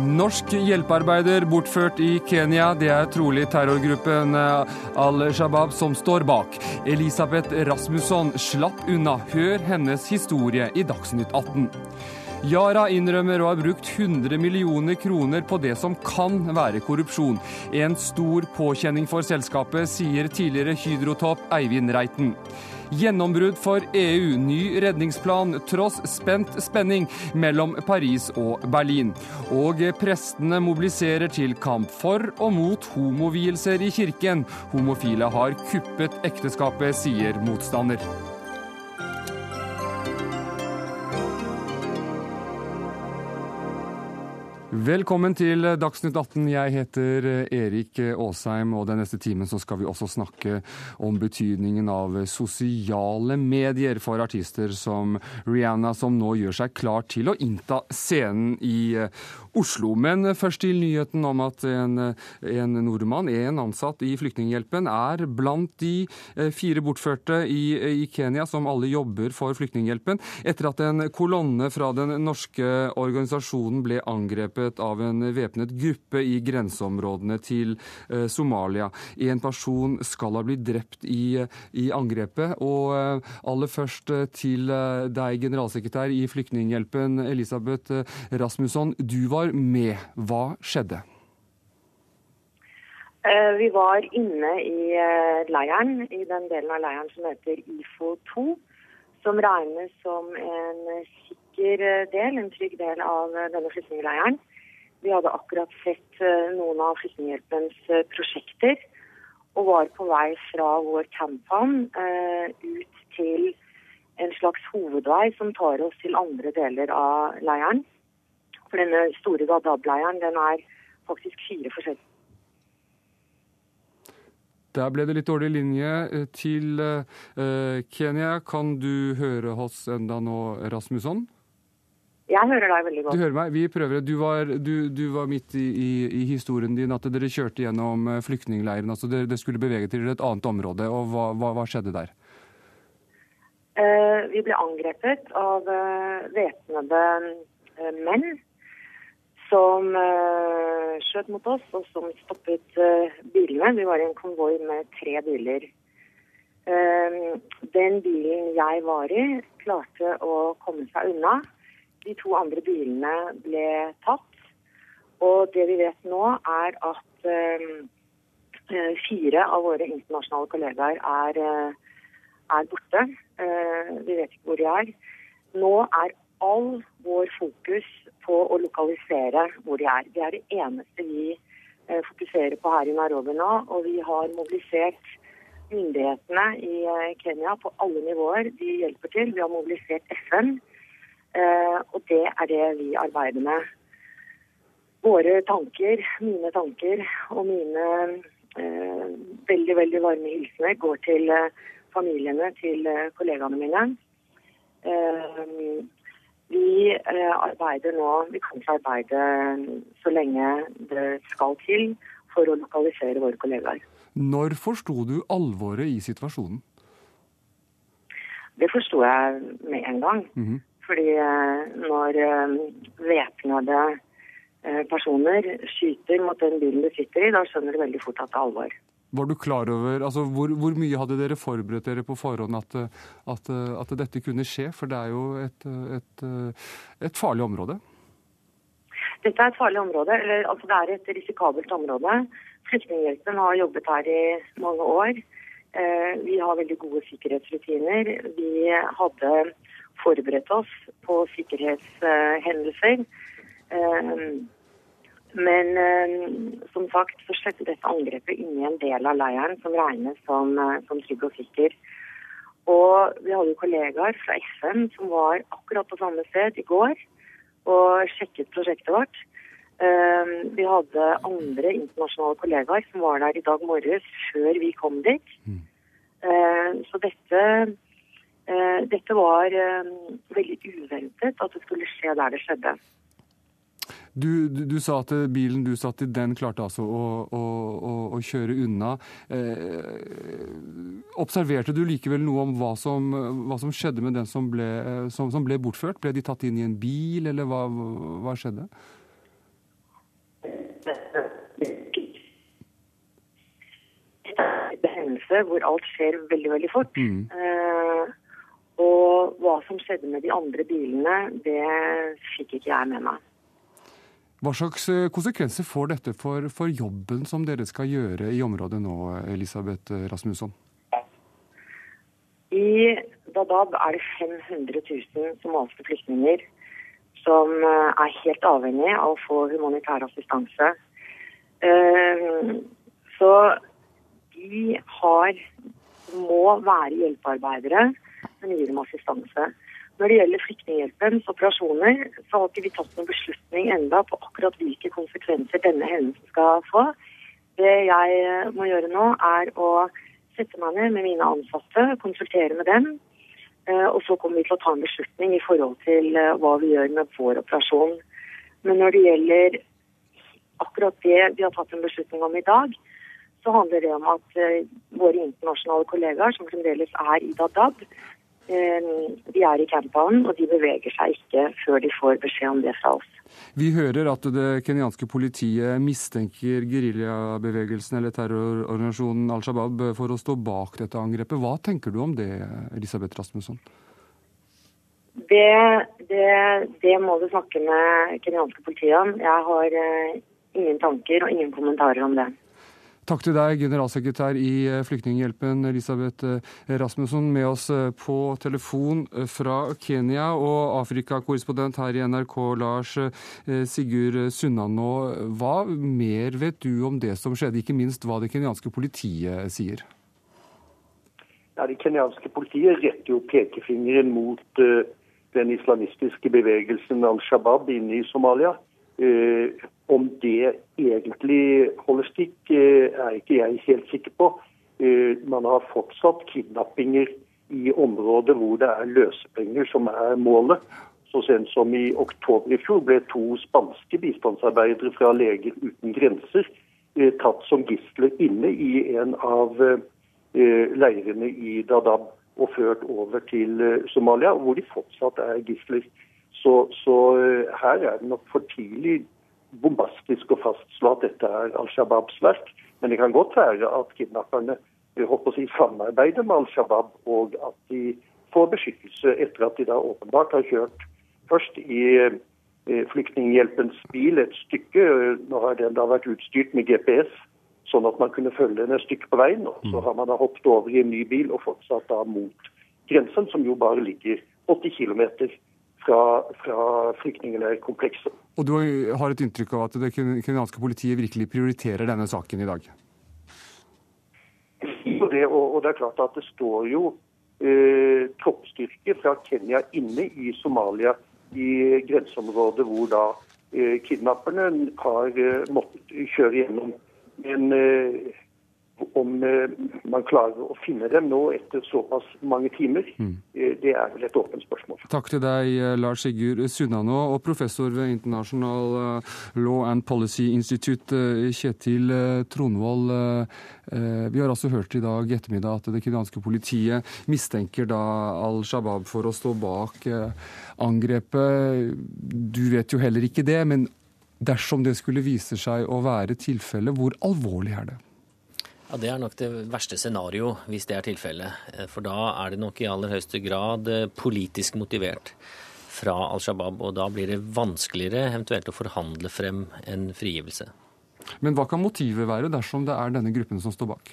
Norsk hjelpearbeider bortført i Kenya. Det er trolig terrorgruppen eh, Al-Shabaab som står bak. Elisabeth Rasmusson slapp unna. Hør hennes historie i Dagsnytt 18. Yara innrømmer å ha brukt 100 millioner kroner på det som kan være korrupsjon. En stor påkjenning for selskapet, sier tidligere Hydro-topp Eivind Reiten. Gjennombrudd for EU, ny redningsplan tross spent spenning mellom Paris og Berlin. Og prestene mobiliserer til kamp for og mot homovielser i kirken. Homofile har kuppet ekteskapet, sier motstander. Velkommen til Dagsnytt 18. Jeg heter Erik Aasheim, og den neste timen skal vi også snakke om betydningen av sosiale medier for artister som Rihanna, som nå gjør seg klar til å innta scenen i Oslo. Men først til nyheten om at en, en nordmann, en ansatt i Flyktninghjelpen, er blant de eh, fire bortførte i, i, Kenya som alle jobber for Flyktninghjelpen, etter at en kolonne fra den norske organisasjonen ble angrepet av en væpnet gruppe i grenseområdene til eh, Somalia. En person skal ha blitt drept i, i angrepet. Og eh, aller først til deg, generalsekretær i Flyktninghjelpen, Elisabeth Rasmusson. Du var med. Hva skjedde? Eh, vi var inne i eh, leiren, i den delen av leiren som heter IFO2. Som regnes som en sikker eh, del, en trygg del av denne flyktningleiren. Vi hadde akkurat sett noen av Flyktninghjelpens prosjekter og var på vei fra vår campan ut til en slags hovedvei som tar oss til andre deler av leiren. For denne store Gadab-leiren den er faktisk fire forskjellige. Der ble det litt dårlig linje eh, til Kenya. Kan du høre oss enda nå, Rasmusson? Jeg hører deg veldig godt. Du hører meg. Vi prøver. Du var, du, du var midt i, i, i, historien din at dere kjørte gjennom flyktningleiren. altså Dere, dere skulle bevege til et annet område. og Hva, hva, hva skjedde der? Uh, vi ble angrepet av uh, væpnede menn som uh, skjøt mot oss, og som stoppet uh, bilene. Vi var i en konvoi med tre biler. Den bilen jeg var i, klarte å komme seg unna. De to andre bilene ble tatt. Og det vi vet nå, er at fire av våre internasjonale kollegaer er, er borte. vi vet ikke hvor de er. Nå er all vår fokus på å lokalisere hvor de er. Det er det eneste vi eh, fokuserer på her i Nairobi nå. Og vi har mobilisert myndighetene i eh, Kenya på alle nivåer. De hjelper til. Vi har mobilisert FN. Eh, og det er det vi arbeider med. Våre tanker, mine tanker og mine eh, veldig, veldig varme hilsener går til familiene til kollegaene mine. Eh, vi eh, arbeider nå, vi kan ikke arbeide så lenge det skal til for å lokalisere våre kollegaer. Når forsto du alvoret i situasjonen? Det forsto jeg med en gang. Mm -hmm. Fordi eh, når eh, væpnede personer skyter mot den bilen du sitter i, da skjønner du veldig fort at det er alvor. Var du klar over, altså hvor, hvor, mye hadde dere forberedt dere på forhånd at, at, at, dette kunne skje? For det er jo et, et, et, farlig område? Dette er et farlig område. Eller, altså det er et risikabelt område. Flyktninghjelpen har jobbet her i mange år. Eh, vi har veldig gode sikkerhetsrutiner. Vi hadde forberedt oss på sikkerhetshendelser. Eh, men eh, som sagt så skjedde dette angrepet inni en del av leiren som regnes som, eh, som trygg og sikker. Og vi hadde jo kollegaer fra FN som var akkurat på samme sted i går og sjekket prosjektet vårt. Vi hadde andre internasjonale kollegaer som var der i dag morges før vi kom dit. Mm. Så dette, dette var eh, veldig uventet at det skulle skje der det skjedde. Du, du, du, sa at bilen du satt i, den klarte altså å, å, å, å kjøre unna. Eh, observerte du likevel noe om hva som, hva som skjedde med den som ble, som, som ble, bortført? Ble de tatt inn i en bil, eller hva, hva skjedde? hendelse hvor alt skjer veldig, veldig fort. Mm. Eh, og hva som skjedde med de andre bilene, det fikk ikke jeg med meg. Hva slags eh, konsekvenser får dette for, for jobben som dere skal gjøre i området nå, Elisabeth Rasmusson? I Dadaab er det 500 000 somaliske flyktninger som eh, er helt avhengig av å få humanitær assistanse. Eh, så de har, må være hjelpearbeidere, men gir dem assistanse. Når det gjelder Flyktninghjelpens operasjoner, så har ikke vi tatt noen beslutning enda på akkurat hvilke konsekvenser denne hendelsen skal få. Det jeg må gjøre nå, er å sette meg ned med mine ansatte, konsultere med dem. Eh, og så kommer vi til å ta en beslutning i forhold til eh, hva vi gjør med vår operasjon. Men når det gjelder akkurat det vi har tatt en beslutning om i dag, så handler det om at våre internasjonale kollegaer, som fremdeles er i Dadaab, uh, de er i campaen, og de beveger seg ikke før de får beskjed om det fra oss. Vi hører at det kenyanske politiet mistenker geriljabevegelsen eller terrororganisasjonen Al Shabaab for å stå bak dette angrepet. Hva tenker du om det, Elisabeth Rasmusson? Det, det, det må du snakke med kenyanske politiet om. Jeg har uh, ingen tanker og ingen kommentarer om det. Takk til deg, generalsekretær i eh, Flyktninghjelpen, Elisabeth eh, Rasmussen, med oss eh, på telefon fra Kenya, og Afrikakorrespondent her i NRK, Lars Sigurd Sunnanå. Hva mer vet du om det som skjedde, ikke minst hva det kenyanske politiet sier? Ja, Det kenyanske politiet retter jo pekefingeren mot den islamistiske bevegelsen Al Shabaab inne i Somalia. Om det egentlig holder stikk, eh, er ikke jeg helt sikker på. Eh, man har fortsatt kidnappinger i områder hvor det er løsepenger som er målet. Så sent som i oktober i fjor ble to spanske bistandsarbeidere fra Leger uten grenser eh, tatt som gisler inne i en av leirene i Dadaab og ført over til Somalia, hvor de fortsatt er gisler. Så, så her er det nok for tidlig bombastisk å fastslå at dette er Al Shabaabs verk. Men det kan godt være at kidnapperne håper å si, samarbeider med Al Shabaab, og at de får beskyttelse etter at de da åpenbart har kjørt først i eh, Flyktninghjelpens bil et stykke. Nå har den da vært utstyrt med GPS, sånn at man kunne følge den et stykke på veien. og Så mm. har man da hoppet over i en ny bil og fortsatt da mot grensen, som jo bare ligger 80 km fra, fra flyktningleirkomplekset. Og du har et inntrykk av at det kenyanske politiet virkelig prioriterer denne saken i dag? Det, og, det er klart at det står jo eh, troppstyrke fra Kenya inne i Somalia, i grenseområdet hvor da eh, kidnapperne har eh, måttet kjøre gjennom. Men eh, om eh, man klarer å finne dem nå etter såpass mange timer, mm. Eh, det er vel et åpent spørsmål. Takk til deg, eh, Lars Sigurd Sunnanå, og professor ved International Law and Policy Institute, Kjetil Tronvold. Vi har altså hørt i dag ettermiddag at det kenyanske politiet mistenker da Al Shabaab for å stå bak angrepet. Du vet jo heller ikke det, men dersom det skulle vise seg å være tilfellet, hvor alvorlig er det? Ja, Det er nok det verste scenario, hvis det er tilfellet. Eh, for da er det nok i aller høyeste grad eh, politisk motivert fra Al Shabaab. Og da blir det vanskeligere eventuelt å forhandle frem en frigivelse. Men hva kan motivet være dersom det er denne gruppen som står bak?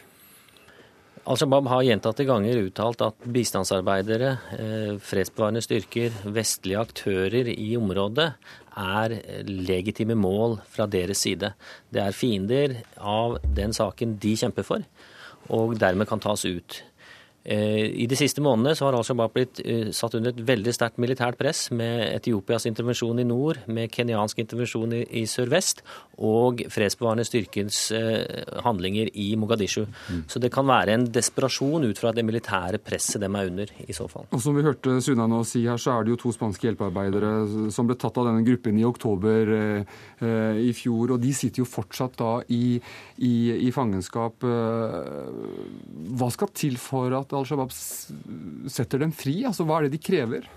Al Shabaab har gjentatte ganger uttalt at bistandsarbeidere, eh, fredsbevarende styrker, vestlige aktører i området er legitime mål fra deres side. Det er fiender av den saken de kjemper for, og dermed kan tas ut. I de siste månedene så har Al Shabaab blitt satt under et veldig sterkt militært press med Etiopias intervensjon i nord, med kenyansk intervensjon i, i sørvest og fredsbevarende styrkens handlinger i Mogadishu. Mm. Så det kan være en desperasjon ut fra det militære presset dem er under, i så fall. Og Som vi hørte Sunna nå si her, så er det jo to spanske hjelpearbeidere som ble tatt av denne gruppen i oktober eh, i fjor. Og de sitter jo fortsatt da i, i, i fangenskap. Hva skal til for at Al Shabaab setter dem fri? Altså, Hva er det de krever?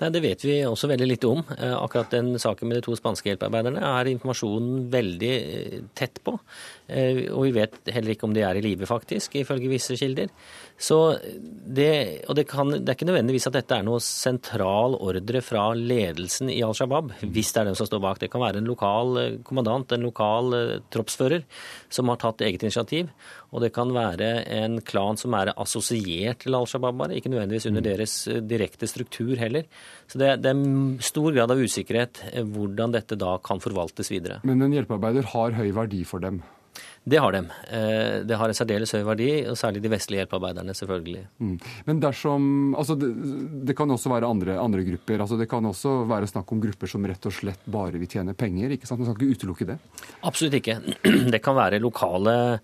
Nei, Det vet vi også veldig lite om. Eh, akkurat den saken med de to spanske hjelpearbeiderne er informasjonen veldig eh, tett på. Og vi vet heller ikke om de er i live, faktisk, ifølge visse kilder. Så det, og det, kan, det, er ikke nødvendigvis at dette er noe sentral ordre fra ledelsen i Al Shabaab, hvis det er dem som står bak. Det kan være en lokal eh, kommandant, en lokal uh, troppsfører, som har tatt eget initiativ. Og det kan være en klan som er assosiert til Al Shabaab, bare, ikke nødvendigvis under mm. deres uh, direkte struktur heller. Så det, det, er stor grad av usikkerhet hvordan dette da kan forvaltes videre. Men en hjelpearbeider har høy verdi for dem? Det har de. Eh, det har en særdeles høy verdi, og særlig de vestlige hjelpearbeiderne, selvfølgelig. Mm. Men dersom Altså, det, det kan også være andre, andre, grupper. Altså, det kan også være snakk om grupper som rett og slett bare vil tjene penger. ikke sant? Man skal ikke utelukke det? Absolutt ikke. Det kan være lokale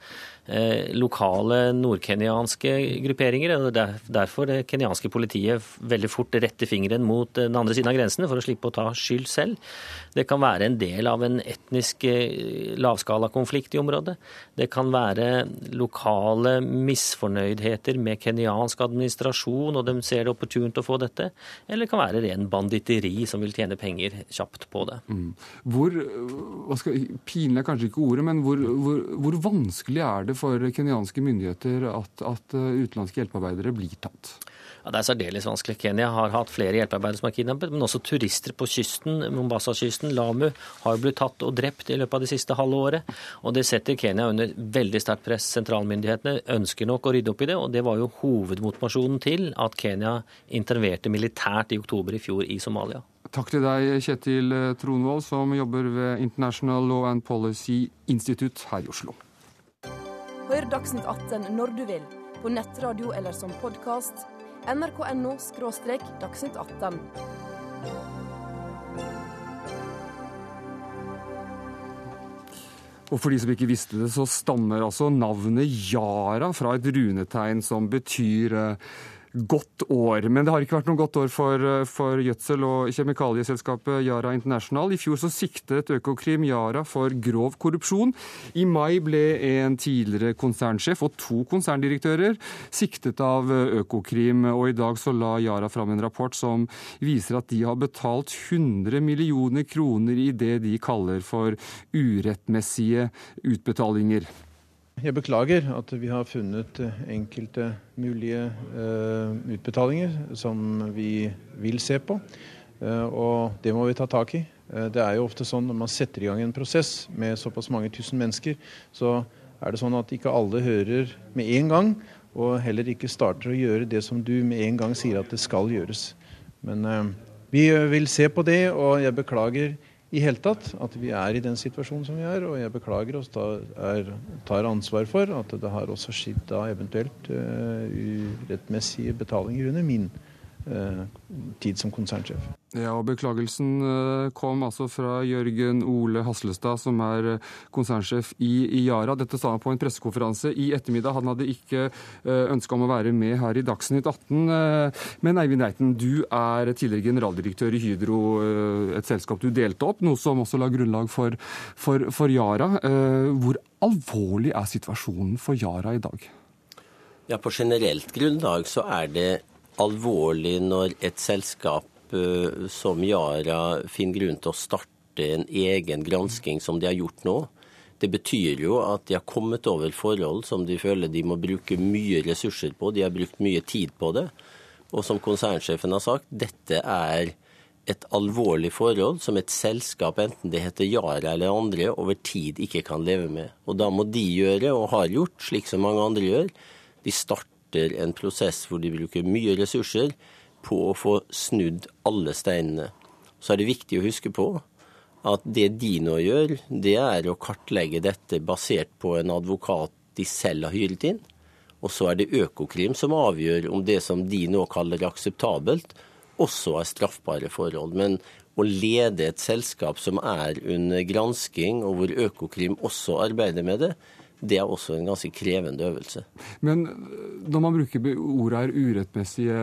lokale nordkenyanske grupperinger. og det er Derfor det kenyanske politiet veldig fort retter fingeren mot den andre siden av grensene for å slippe å ta skyld selv. Det kan være en del av en etnisk eh, lavskalakonflikt i området. Det kan være lokale misfornøydheter med kenyansk administrasjon, og de ser det opportunt å få dette. Eller det kan være ren banditteri som vil tjene penger kjapt på det. Mm. Hvor, hva skal, Pinlig er kanskje ikke ordet, men hvor, hvor, hvor vanskelig er det det for kenyanske myndigheter at, at eh, utenlandske hjelpearbeidere blir tatt? Ja, Det er særdeles vanskelig. Kenya har hatt flere hjelpearbeidere som er kidnappet, men også turister på kysten, Mombasa-kysten, Lamu, har blitt tatt og drept i løpet av det siste halve året. Og det setter Kenya under veldig sterkt press. Sentralmyndighetene ønsker nok å rydde opp i det, og det var jo hovedmotivasjonen til at Kenya interverte militært i oktober i fjor i Somalia. Takk til deg, Kjetil Tronvold, som jobber ved International Law and Policy Institute her i Oslo. Hør Dagsnytt 18 når du vil, på nettradio eller som podkast. nrk.no – dagsnytt 18. Og for de som ikke visste det, så stammer altså navnet Yara fra et runetegn som betyr uh, godt år. Men det har ikke vært noe godt år for, for gjødsel- og kjemikalieselskapet Yara International. I fjor så siktet Økokrim Yara for grov korrupsjon. I mai ble en tidligere konsernsjef og to konserndirektører siktet av Økokrim, og i dag så la Yara fram en rapport som viser at de har betalt 100 millioner kroner i det de kaller for urettmessige utbetalinger. Jeg beklager at vi har funnet eh, enkelte mulige uh, utbetalinger som vi vil se på. Uh, og det må vi ta tak i. Det er jo ofte sånn når man setter i gang en prosess med såpass mange tusen mennesker, så er det sånn at ikke alle hører med en gang, og heller ikke starter å gjøre det som du med en gang sier at det skal gjøres. Men vi vil se på det, og jeg beklager i hele tatt at vi er i den situasjonen som vi er. Og jeg beklager og tar ansvar for at det har også skjedd da eventuelt uh, urettmessige betalinger under min uh, tid som konsernsjef. Ja, og Beklagelsen eh, kom altså fra Jørgen Ole Haslestad, som er eh, konsernsjef i, Yara. Dette sa han på en pressekonferanse i ettermiddag. Han hadde ikke ønske om å være med her i Dagsnytt 18. Men Eivind Reiten, du er tidligere generaldirektør i Hydro, et selskap du delte opp, noe som også la grunnlag for, for, for Yara. Hvor alvorlig er situasjonen for Yara i dag? Ja, På generelt grunnlag så er det alvorlig når et selskap Eh, som Yara finner grunn til å starte en egen gransking, som de har gjort nå. Det betyr jo at de har kommet over forhold som de føler de må bruke mye ressurser på. De har brukt mye tid på det. Og som konsernsjefen har sagt, dette er et alvorlig forhold som et selskap, enten det heter Yara eller andre, over tid ikke kan leve med. Og da må de gjøre, og har gjort, slik som mange andre gjør. De starter en prosess hvor de bruker mye ressurser på å få snudd alle steinene. Så er det viktig å huske på at det de nå gjør, det er å kartlegge dette basert på en advokat de selv har hyret inn. Og så er det Økokrim som avgjør om det som de nå kaller akseptabelt, også er straffbare forhold. Men å lede et selskap som er under gransking, og hvor Økokrim også arbeider med det, det er også en ganske krevende øvelse. Men når man bruker ordet her urettmessige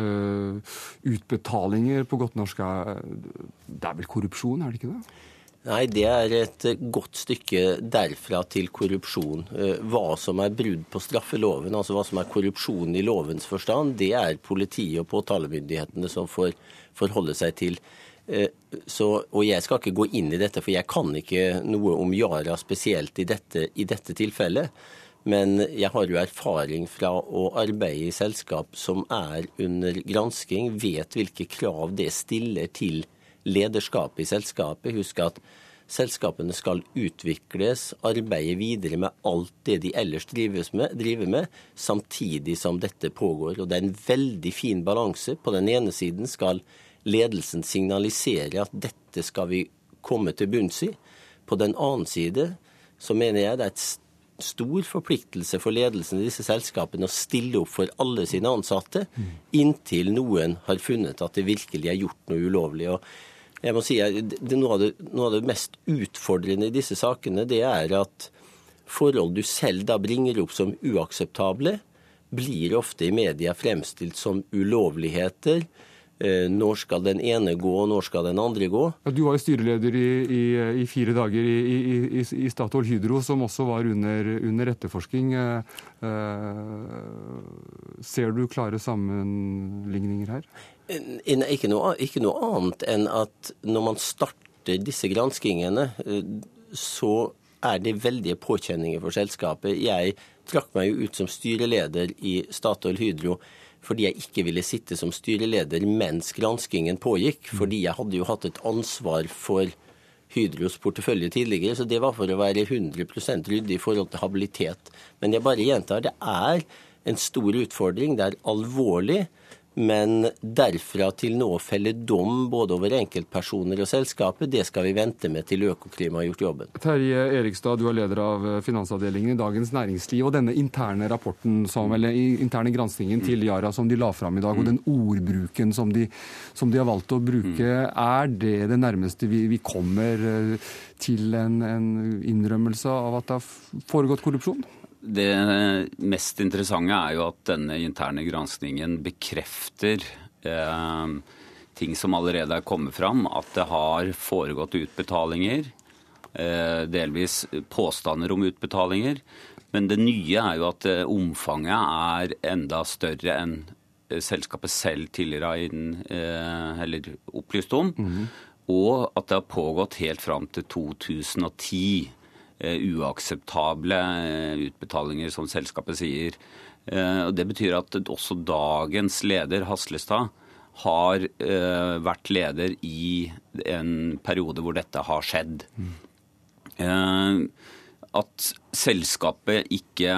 uh, utbetalinger på godt norsk, det er vel korrupsjon, er det ikke det? Nei, det er et godt stykke derfra til korrupsjon. Eh, hva som er brudd på straffeloven, altså hva som er korrupsjon i lovens forstand, det er politiet og påtalemyndighetene som får forholde seg til. Eh, så, og Jeg skal ikke gå inn i dette, for jeg kan ikke noe om Yara spesielt i dette, i dette tilfellet. Men jeg har jo erfaring fra å arbeide i selskap som er under gransking, vet hvilke krav det stiller til lederskapet i selskapet. Husk at selskapene skal utvikles, arbeide videre med alt det de ellers med, driver med, samtidig som dette pågår. Og Det er en veldig fin balanse. På den ene siden skal ledelsen signaliserer at dette skal vi komme til bunns i. På den annen side så mener jeg det er et stor forpliktelse for ledelsen i disse selskapene å stille opp for alle sine ansatte, inntil noen har funnet at det virkelig er gjort noe ulovlig. Og jeg må si det, noe, av det, noe av det mest utfordrende i disse sakene, det er at forhold du selv da bringer opp som uakseptable, blir ofte i media fremstilt som ulovligheter når skal den ene gå, og når skal den andre gå? Ja, du var jo styreleder i, i, i fire dager i, i, Statoil Hydro, som også var under, under etterforsking. Eh, eh, ser du klare sammenligninger her? Ikke noe, ikke noe annet enn at når man starter disse granskingene, så er det veldige påkjenninger for selskapet. Jeg trakk meg jo ut som styreleder i Statoil Hydro fordi jeg ikke ville sitte som styreleder mens granskingen pågikk. Fordi jeg hadde jo hatt et ansvar for Hydros portefølje tidligere, så det var for å være 100% ryddig i forhold til habilitet. Men jeg bare gjentar, det er en stor utfordring. Det er alvorlig. Men derfra til nå å felle dom både over enkeltpersoner og selskapet, det skal vi vente med til Økokrim har gjort jobben. Terje Erikstad, du er leder av finansavdelingen i Dagens Næringsliv. og Denne interne rapporten, som, eller interne granskingen til Yara som de la fram i dag, og den ordbruken som de, som de har valgt å bruke, er det det nærmeste vi, vi kommer eh, til en, en innrømmelse av at det har foregått korrupsjon? Det mest interessante er jo at denne interne granskningen bekrefter eh, ting som allerede er kommet fram. At det har foregått utbetalinger. Eh, delvis påstander om utbetalinger. Men det nye er jo at eh, omfanget er enda større enn eh, selskapet selv tidligere har eh, opplyst om. Mm -hmm. Og at det har pågått helt fram til 2010. Eh, uakseptable eh, utbetalinger, som selskapet sier. Og det betyr at også dagens leder, Haslestad, har vært leder i en periode hvor dette har skjedd. At selskapet ikke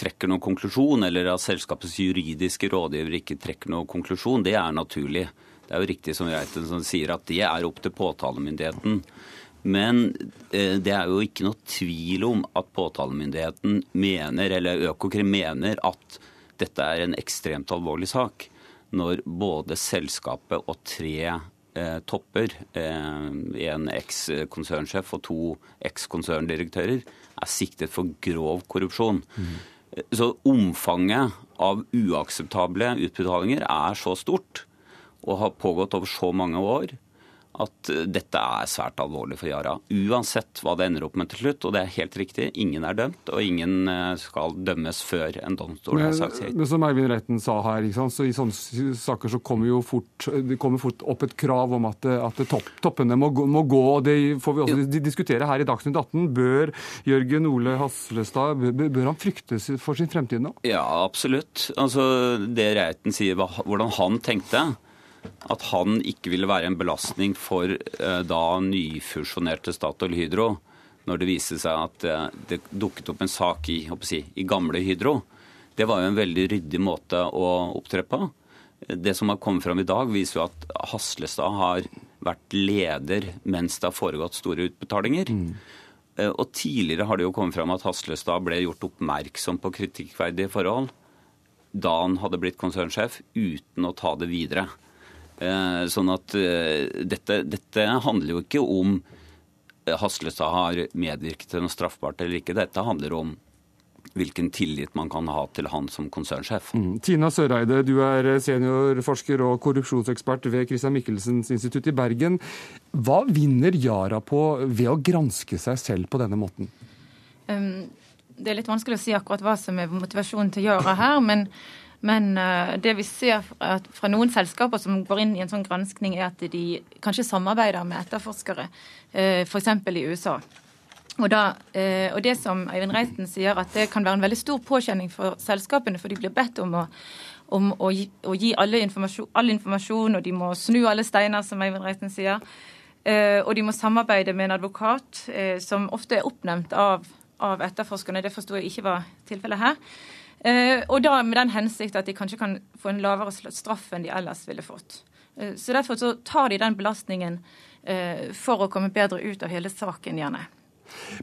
trekker noen konklusjon, eller at selskapets juridiske rådgiver ikke trekker noen konklusjon, det er naturlig. Det er jo riktig som Reiten som sier at det er opp til påtalemyndigheten. Men eh, det er jo ikke noe tvil om at påtalemyndigheten mener, eller Økokrim mener, at dette er en ekstremt alvorlig sak. Når både selskapet og tre eh, topper, eh, en eks-konsernsjef og to eks-konserndirektører, er siktet for grov korrupsjon. Mm. Så omfanget av uakseptable utbetalinger er så stort og har pågått over så mange år at dette er svært alvorlig for Yara. Uansett hva det ender opp med til slutt. Og det er helt riktig, ingen er dømt, og ingen eh, skal dømmes før en domstol har sagt sitt. Men som Eivind Reiten sa her, så i sånne saker så kommer jo fort, det kommer fort opp et krav om at, at topp, toppene må, må, gå. og Det får vi også diskutere her i Dagsnytt 18. Bør Jørgen Ole Haslestad bør han frykte for sin fremtid nå? Ja, absolutt. Altså, Det Reiten sier, hvordan han tenkte at han ikke ville være en belastning for eh, da nyfusjonerte Statoil Hydro, når det viste seg at eh, det dukket opp en sak i, si, i gamle Hydro. Det var jo en veldig ryddig måte å opptre på. Det som har kommet fram i dag, viser jo at Haslestad har vært leder mens det har foregått store utbetalinger. Mm. Og tidligere har det jo kommet fram at Haslestad ble gjort oppmerksom på kritikkverdige forhold da han hadde blitt konsernsjef, uten å ta det videre. Sånn at dette, dette handler jo ikke om Haslestad har medvirket til noe straffbart eller ikke. Dette handler om hvilken tillit man kan ha til han som konsernsjef. Mm. Tina Søreide, du er seniorforsker og korrupsjonsekspert ved Christian Michelsens institutt i Bergen. Hva vinner Yara på ved å granske seg selv på denne måten? Um, det er litt vanskelig å si akkurat hva som er motivasjonen til Yara her. men men uh, det vi ser fra, noen selskaper som går inn i en sånn granskning, er at de kanskje samarbeider med etterforskere, uh, f.eks. i USA. Og, da, uh, og, det som Eivind Reiten sier, at det kan være en veldig stor påkjenning for selskapene, for de blir bedt om å, om å gi, å gi informasjon, all informasjon, og de må snu alle steiner, som Eivind Reiten sier. og de må samarbeide med en advokat som ofte er oppnevnt av, av etterforskerne. Det forsto jeg ikke var tilfellet her. Eh, og da med den hensikt at de kanskje kan få en lavere straff enn de ellers ville fått. Eh, så Derfor så tar de den belastningen eh, for å komme bedre ut av hele saken, gjerne.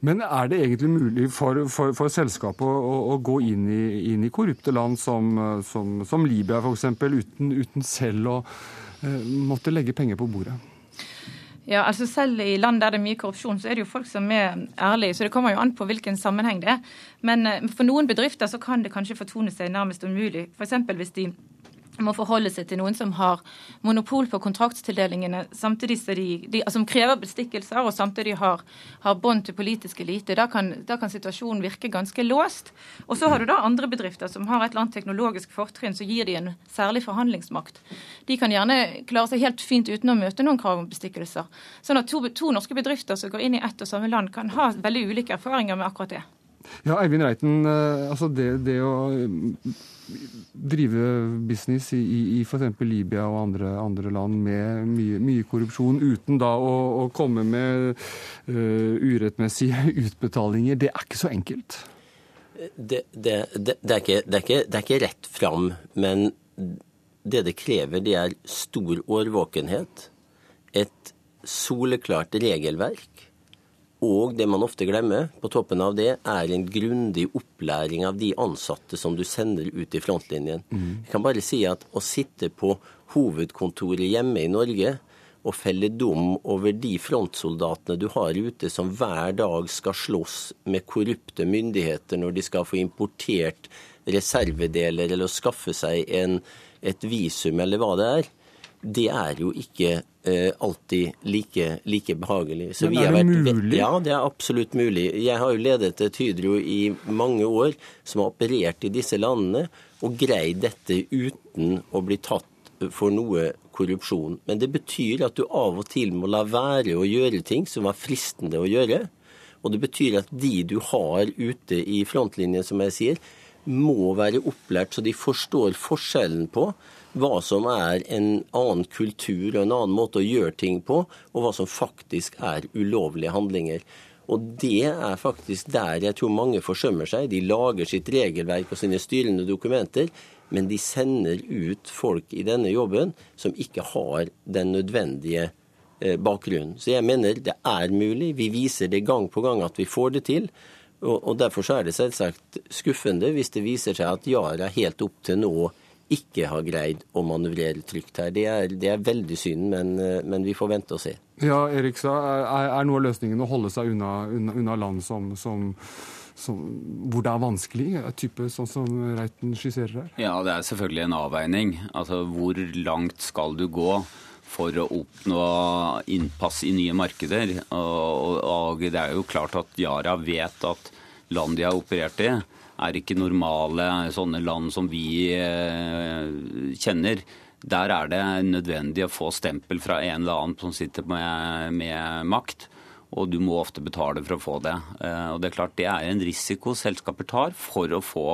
Men er det egentlig mulig for, for, for selskapet å, å, gå inn i, inn i, korrupte land som, som, som Libya f.eks., uten, uten selv å måtte legge penger på bordet? Ja, altså Selv i land der det er mye korrupsjon, så er det jo folk som er ærlige. Så det kommer jo an på hvilken sammenheng det er. Men eh, for noen bedrifter så kan det kanskje fortone seg nærmest umulig. F.eks. hvis de må forholde seg til noen som har monopol på kontraktstildelingene, samtidig som, de, de, altså, krever bestikkelser og samtidig har, har bånd til politisk elite. Da kan, da kan, situasjonen virke ganske låst. Og så har du da andre bedrifter som har et eller annet teknologisk fortrinn som gir de en særlig forhandlingsmakt. De kan gjerne klare seg helt fint uten å møte noen krav om bestikkelser. Sånn at to, to norske bedrifter som går inn i ett og samme land, kan ha veldig ulike erfaringer med akkurat det. Ja, Eivind Reiten, eh, altså det, det å drive business i, i f.eks. Libya og andre, andre, land med mye, mye, korrupsjon, uten da å, å komme med uh, urettmessige utbetalinger, det er ikke så enkelt? Det, det, det, er, ikke, er ikke, det er ikke rett fram, men det det krever, det er stor årvåkenhet. Et soleklart regelverk og det man ofte glemmer, på toppen av det, er en grundig opplæring av de ansatte som du sender ut i frontlinjen. Mm. Jeg kan bare si at å sitte på hovedkontoret hjemme i Norge og felle dom over de frontsoldatene du har ute som hver dag skal slåss med korrupte myndigheter når de skal få importert reservedeler eller skaffe seg en, et visum eller hva det er, det er jo ikke eh, alltid like, like behagelig. Så Men er det vært, mulig? Ja, det er absolutt mulig. Jeg har jo ledet et Hydro i mange år, som har operert i disse landene, og greid dette uten å bli tatt for noe korrupsjon. Men det betyr at du av og til må la være å gjøre ting som er fristende å gjøre. Og det betyr at de du har ute i frontlinjen, som jeg sier, må være opplært så de forstår forskjellen på hva som er en annen kultur og en annen måte å gjøre ting på, og hva som faktisk er ulovlige handlinger. Og det er faktisk der jeg tror mange forsømmer seg. De lager sitt regelverk og sine styrende dokumenter, men de sender ut folk i denne jobben som ikke har den nødvendige eh, bakgrunnen. Så jeg mener det er mulig. Vi viser det gang på gang at vi får det til. Og Derfor er det selvsagt skuffende hvis det viser seg at Yara helt opp til nå ikke har greid å manøvrere trygt her. Det er, det er veldig synd, men, eh, men, vi får vente og se. Ja, Erikstad, er, er noe av løsningen å holde seg unna, unna, unna land som, som, som, hvor det er vanskelig, type sånn som Reiten skisserer her? Ja, det er selvfølgelig en avveining. Altså, hvor langt skal du gå? for å oppnå innpass i nye markeder. Og, og, det er jo klart at Yara vet at land de har operert i, er ikke normale sånne land som vi eh, kjenner. Der er det nødvendig å få stempel fra en eller annen som sitter med, med makt. Og du må ofte betale for å få det. Eh, og Det er klart det er en risiko selskaper tar for å få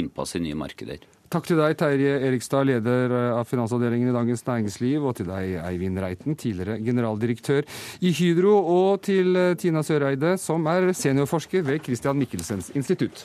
innpass i nye markeder. Takk til deg, Terje Erikstad, leder av finansavdelingen i Dagens Næringsliv, og til deg, Eivind Reiten, tidligere generaldirektør i Hydro, og til Tina Søreide, som er seniorforsker ved Christian Michelsens institutt.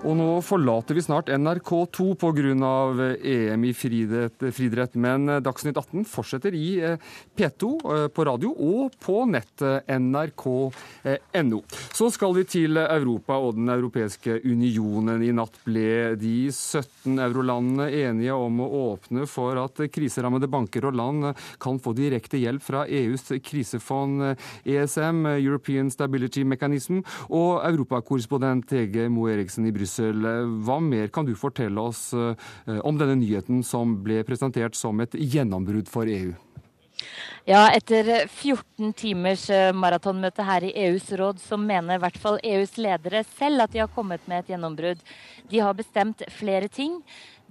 Og nå forlater vi snart NRK2 pga. EM i friidrett, men Dagsnytt 18 fortsetter i eh, P2 eh, på radio og på nettet nrk.no. Så skal vi til Europa og Den europeiske unionen. I natt ble de 17 eurolandene enige om å åpne for at kriserammede banker og land kan få direkte hjelp fra EUs krisefond ESM, European Stability Mechanism, og europakorrespondent Hege Moe Eriksen i Brussel Brussel. Hva mer kan du fortelle oss eh, om denne nyheten som ble presentert som et gjennombrudd for EU? Ja, etter 14 timers eh, maratonmøte her i EUs råd, så mener i hvert fall EUs ledere selv at de har kommet med et gjennombrudd. De har bestemt flere ting.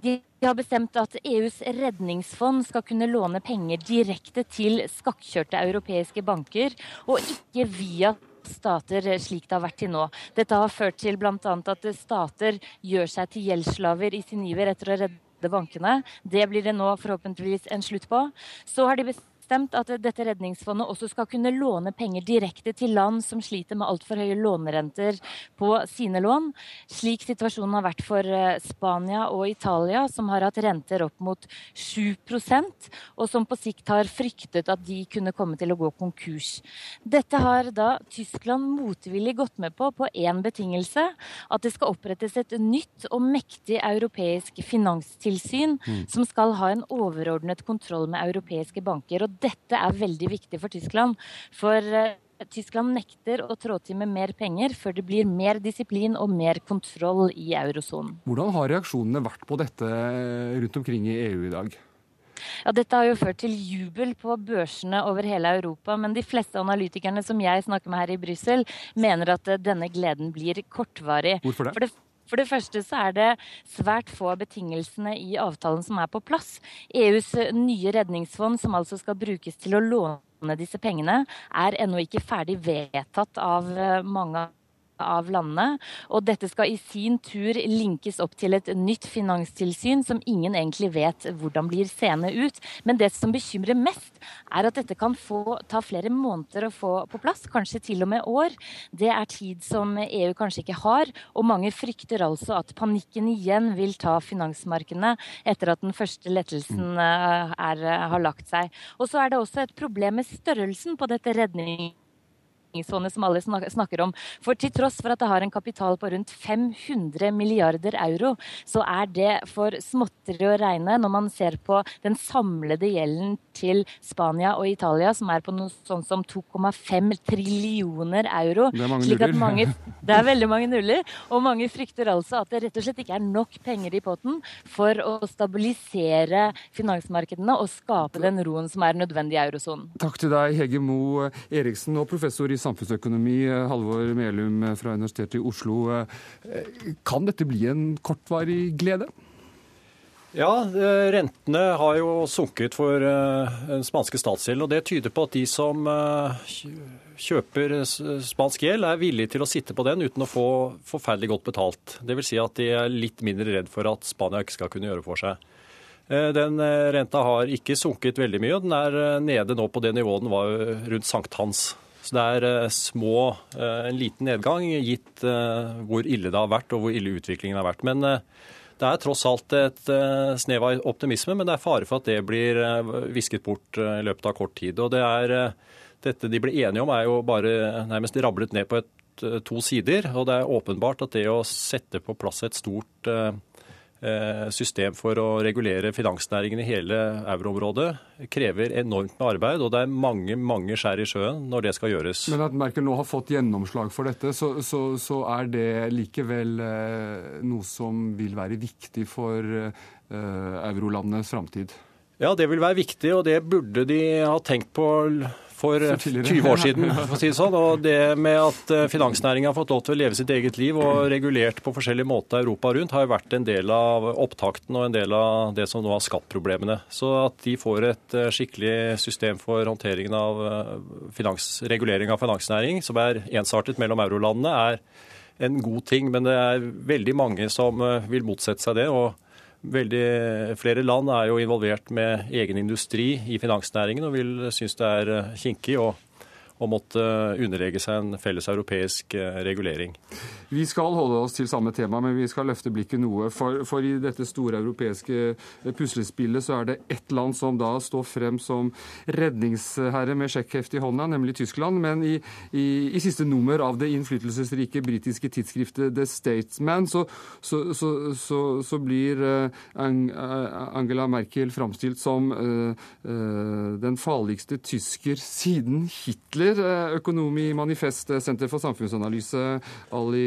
De har bestemt at EUs redningsfond skal kunne låne penger direkte til skakkjørte europeiske banker, og ikke via stater slik det har vært til nå. Dette har ført til bl.a. at stater gjør seg til gjeldsslaver i sin iver etter å redde bankene. Det blir det nå forhåpentligvis en slutt på. Så har de bestemt bestemt at dette redningsfondet også skal kunne låne penger direkte til land som sliter med altfor høye lånerenter på sine lån, slik situasjonen har vært for eh, Spania og Italia, som har hatt renter opp mot 7% og som på sikt har fryktet at de kunne komme til å gå konkurs. Dette har da Tyskland motvillig gått med på på én betingelse, at det skal opprettes et nytt og mektig europeisk finanstilsyn mm. som skal ha en overordnet kontroll med europeiske banker. og dette er veldig viktig for Tyskland. For eh, Tyskland nekter å trå til med mer penger før det blir mer disiplin og mer kontroll i eurosonen. Hvordan har reaksjonene vært på dette eh, rundt omkring i EU i dag? Ja, Dette har jo ført til jubel på børsene over hele Europa, men de fleste analytikerne som jeg snakker med her i Brussel, mener at eh, denne gleden blir kortvarig. Hvorfor det? For det for det første så er det svært få av betingelsene i avtalen som er på plass. EUs nye redningsfond, som altså skal brukes til å låne disse pengene, er ennå ikke ferdig vedtatt av eh, mange av landene. Og dette skal i sin tur linkes opp til et nytt finanstilsyn som ingen egentlig vet hvordan blir seende ut. Men det som bekymrer mest, er at dette kan få, ta flere måneder å få på plass, kanskje til og med år. Det er tid som EU kanskje ikke har, og mange frykter altså at panikken igjen vil ta finansmarkedene etter at den første lettelsen eh, er, har lagt seg. Og så er det også et problem med størrelsen på dette redningen forretningsfondet som alle snakker om. For til tross for at det har en kapital på rundt 500 milliarder euro, så er det for småtteri å regne når man ser på den samlede gjelden til Spania og Italia, som er på noe sånn som 2,5 trillioner euro. Det er mange nuller. Mange, det er veldig mange nuller. Og mange frykter altså at det rett og slett ikke er nok penger i potten for å stabilisere finansmarkedene og skape den roen som er nødvendig i eurosonen. Takk til deg, Hege Mo Eriksen, og professor i samfunnsøkonomi, Halvor Melum fra Universitetet i Oslo. Eh, kan dette bli en kortvarig glede? Ja, rentene har jo sunket for den spanske statsgjelden. Og det tyder på at de som kjøper spansk gjeld, er villige til å sitte på den uten å få forferdelig godt betalt. Dvs. Si at de er litt mindre redd for at Spania ikke skal kunne gjøre for seg. Den renta har ikke sunket veldig mye, og den er nede nå på det nivået den var rundt sankthans. Så det er eh, små, eh, en liten nedgang, gitt eh, hvor ille det har vært og hvor ille utviklingen har vært. Men det er tross alt et snev av optimisme, men det er fare for at det blir visket bort i løpet av kort tid. Og det er, dette de ble enige om, er jo bare nærmest rablet ned på et, to sider. Og det er åpenbart at det å sette på plass et stort Eh, system for å regulere finansnæringen i hele euroområdet krever enormt med arbeid, og det er mange mange skjær i sjøen når det skal gjøres. Men at Merkel nå har fått gjennomslag for dette, så, så, så er det likevel eh, noe som vil være viktig for eh, eurolandenes framtid? Ja, det vil være viktig, og det burde de ha tenkt på for 20 år siden. for å si det sånn, og Det med at eh, finansnæringen har fått lov til å leve sitt eget liv og regulert på forskjellige måter Europa rundt, har jo vært en del av opptakten og en del av det som nå har skapt problemene. Så at de får et eh, skikkelig system for håndteringen av eh, finans, regulering av finansnæring som er ensartet mellom eurolandene, er en god ting. Men det er veldig mange som vil motsette seg det. og Veldig, flere land er jo involvert med egen industri i finansnæringen og vil synes det er kinkig å, å måtte underlegge seg en felles europeisk regulering. Vi skal holde oss til samme tema, men vi skal løfte blikket noe. For, for, i dette store europeiske puslespillet så er det ett land som da står frem som redningsherre med sjekkheft i hånda, nemlig Tyskland. Men i, i, i siste nummer av det innflytelsesrike britiske tidsskriftet The Statesman så, så, så, så blir eh, Angela Merkel framstilt som uh, uh, den farligste tysker siden Hitler. Økonom i Manifest Senter for samfunnsanalyse, Ali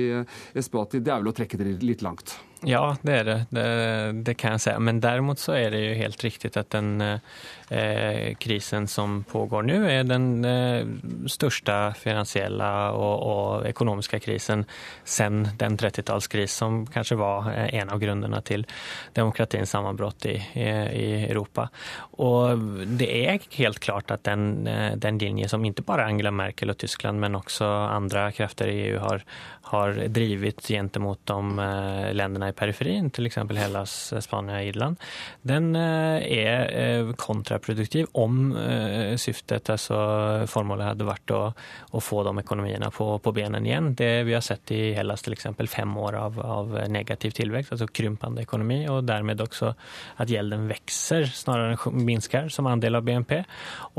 Esbati, det er vel å trekke dere litt langt? Ja, det er det. det. det. kan jeg si. Men derimot så er det jo helt riktig at den eh, krisen som pågår nå, er den eh, største finansielle og, og økonomiske krisen siden den 30-tallskrisen som kanskje var eh, en av grunnene til demokratins sammanbrott i, i, i, Europa. Og det er helt klart at den, eh, den linje som ikke bare Angela Merkel og Tyskland men også andre krefter i EU har, har drevet gentemot de eh, landene i periferin, till exempel Hellas, Spania, Irland, den er eh, kontraproduktiv om syftet, altså formålet hadde vært å, å få de økonomiene på, på benen igjen. Det vi har sett i Hellas f.eks. fem år av, av negativ tilvekst, altså krympende ekonomi og dermed også at gjelden vokser snarere enn minsker som andel av BNP.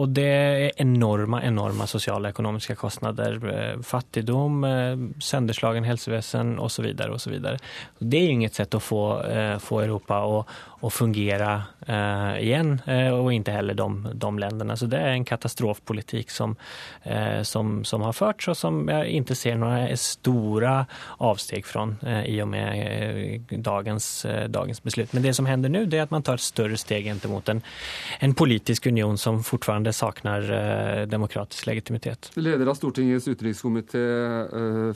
Og det er enorme, enorme sosiale og økonomiske kostnader, fattigdom, sønderslagen helsevesen osv. så vidare. Och så vidare. sett å få, eh, få Europa att, att fungera eh, igen eh, och inte heller de, de länderna. Så det är en katastrofpolitik som, som, som har förts och som jag inte ser några stora avsteg från i och med dagens, dagens beslut. Men det som händer nu det är att man tar ett större steg gentemot en, en politisk union som fortfarande saknar demokratisk legitimitet. Leder av Stortingets utenrikskomité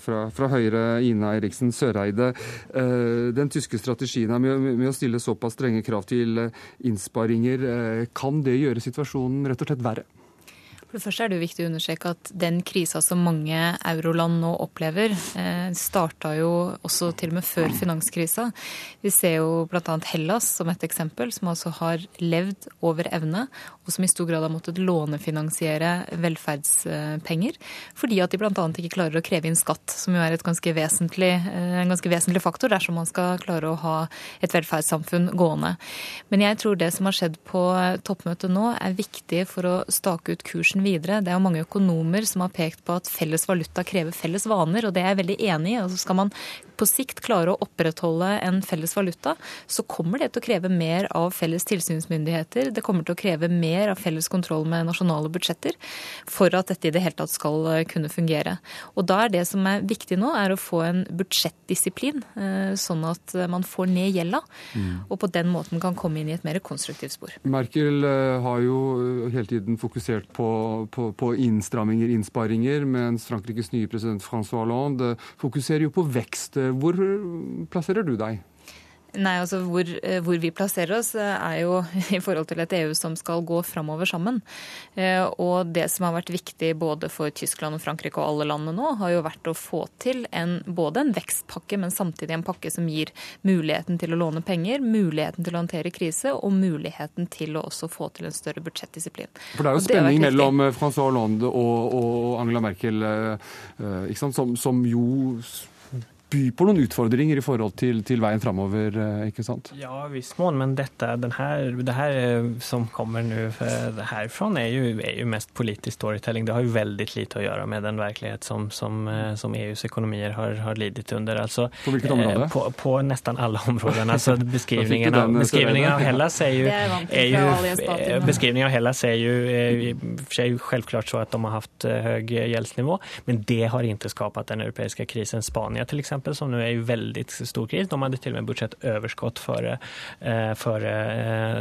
fra, fra Høyre, Ina Eriksen Søreide. Eh, den tyske strategien med å stille såpass strenge krav til eh, innsparinger, eh, kan det gjøre situasjonen rett og slett verre? For det første er det jo viktig å understreke at den krisa som mange euroland nå opplever, eh, starta jo også til og med før finanskrisa. Vi ser jo bl.a. Hellas som et eksempel, som altså har levd over evne, og som i stor grad har måttet lånefinansiere velferdspenger, fordi at de bl.a. ikke klarer å kreve inn skatt, som jo er ganske vesentlig, eh, en ganske vesentlig faktor dersom man skal klare å ha et velferdssamfunn gående. Men jeg tror det som har skjedd på toppmøtet nå, er viktig for å stake ut kursen kursen videre. Det er jo mange økonomer som har pekt på at felles valuta krever felles vaner, og det er jeg veldig enig i. Altså skal man på sikt klare å opprettholde en felles valuta, så kommer det til å kreve mer av felles tilsynsmyndigheter. Det kommer til å kreve mer av felles kontroll med nasjonale budsjetter for at dette i det hele tatt skal eh, kunne fungere. Og da er det som er viktig nå, er å få en budsjettdisiplin, eh, sånn at man får ned gjelda, mm. og på den måten kan komme inn i et mer konstruktivt spor. Merkel eh, har jo hele tiden fokusert på, på, på innstramminger, innsparinger, mens Frankrikes nye president Francois Hollande fokuserer jo på vekst. Hvor plasserer du deg? Nei, altså hvor, eh, hvor, vi plasserer oss eh, er jo i forhold til et EU som skal gå framover sammen. Eh, og det som har vært viktig både for Tyskland og Frankrike og alle landene nå, har jo vært å få til en, både en vekstpakke, men samtidig en pakke som gir muligheten til å låne penger, muligheten til å håndtere krise og muligheten til å også få til en større budsjettdisiplin. For det er jo spenning mellom Francois Hollande og, og Angela Merkel, som, som jo by på noen utfordringer i forhold til, til veien framover, eh, ikke sant? Ja, visst, mån, men dette, her, det her eh, som kommer nå eh, herfra, er jo, er jo mest politisk storytelling. Det har jo veldig lite å gjøre med den virkelighet som, som, som EUs økonomier har, har lidet under. Altså, på hvilket område? På, på nesten alle områder. Altså, beskrivningen, av, beskrivningen av Hellas er jo, er jo, beskrivningen av Hellas er jo, selvklart så at de har hatt høy gjeldsnivå, men det har ikke skapt den europeiske krisen. Spania, til eksempel, som nå er i veldig stor kris. De hadde til og med budsjettoverskudd for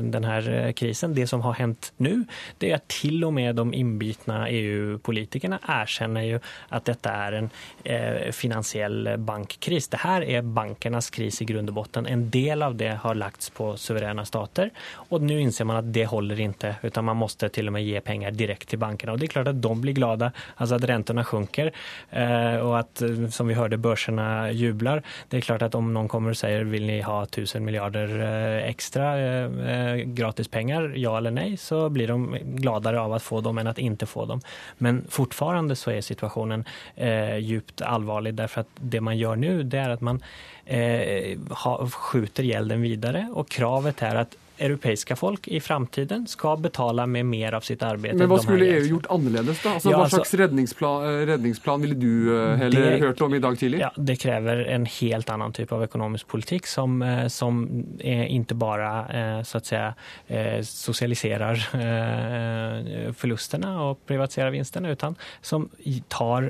denne eh, krisen. Det som har hendt nå, det er at til og med de inbitna EU-politikerne erkjenner jo at dette er en eh, finansiell bankkris. Det her er bankernas kris i grunn og botten. En del av det har lagts på suverene stater Og nå innser man at det holder ikke, utan man måtte til og med ge penger direkte til bankene. Og det er klart at de blir glada, at att räntorna sjunker og at som vi hørte, börserna jubler. Det er klart at om noen kommer og sier vil ni ha 1000 milliarder ekstra gratis penger, ja eller nei, så blir de gladere av å få dem enn at ikke få dem. Men fortfarande så er situasjonen eh, djupt allvarlig, derfor at det man gjør nå, det er at man eh, skjuter gjelden videre, og kravet er at europeiske folk i framtiden skal betale med mer av sitt arbeid. Men hva skulle EU gjort annerledes, da? Altså, ja, hva slags redningsplan, eh, redningsplan, ville du uh, heller det, hørt om i dag tidlig? Ja, Det krever en helt annen type av økonomisk politikk, som, uh, som ikke bare så at säga, sosialiserer forlustene og privatiserer vinstene, utan som tar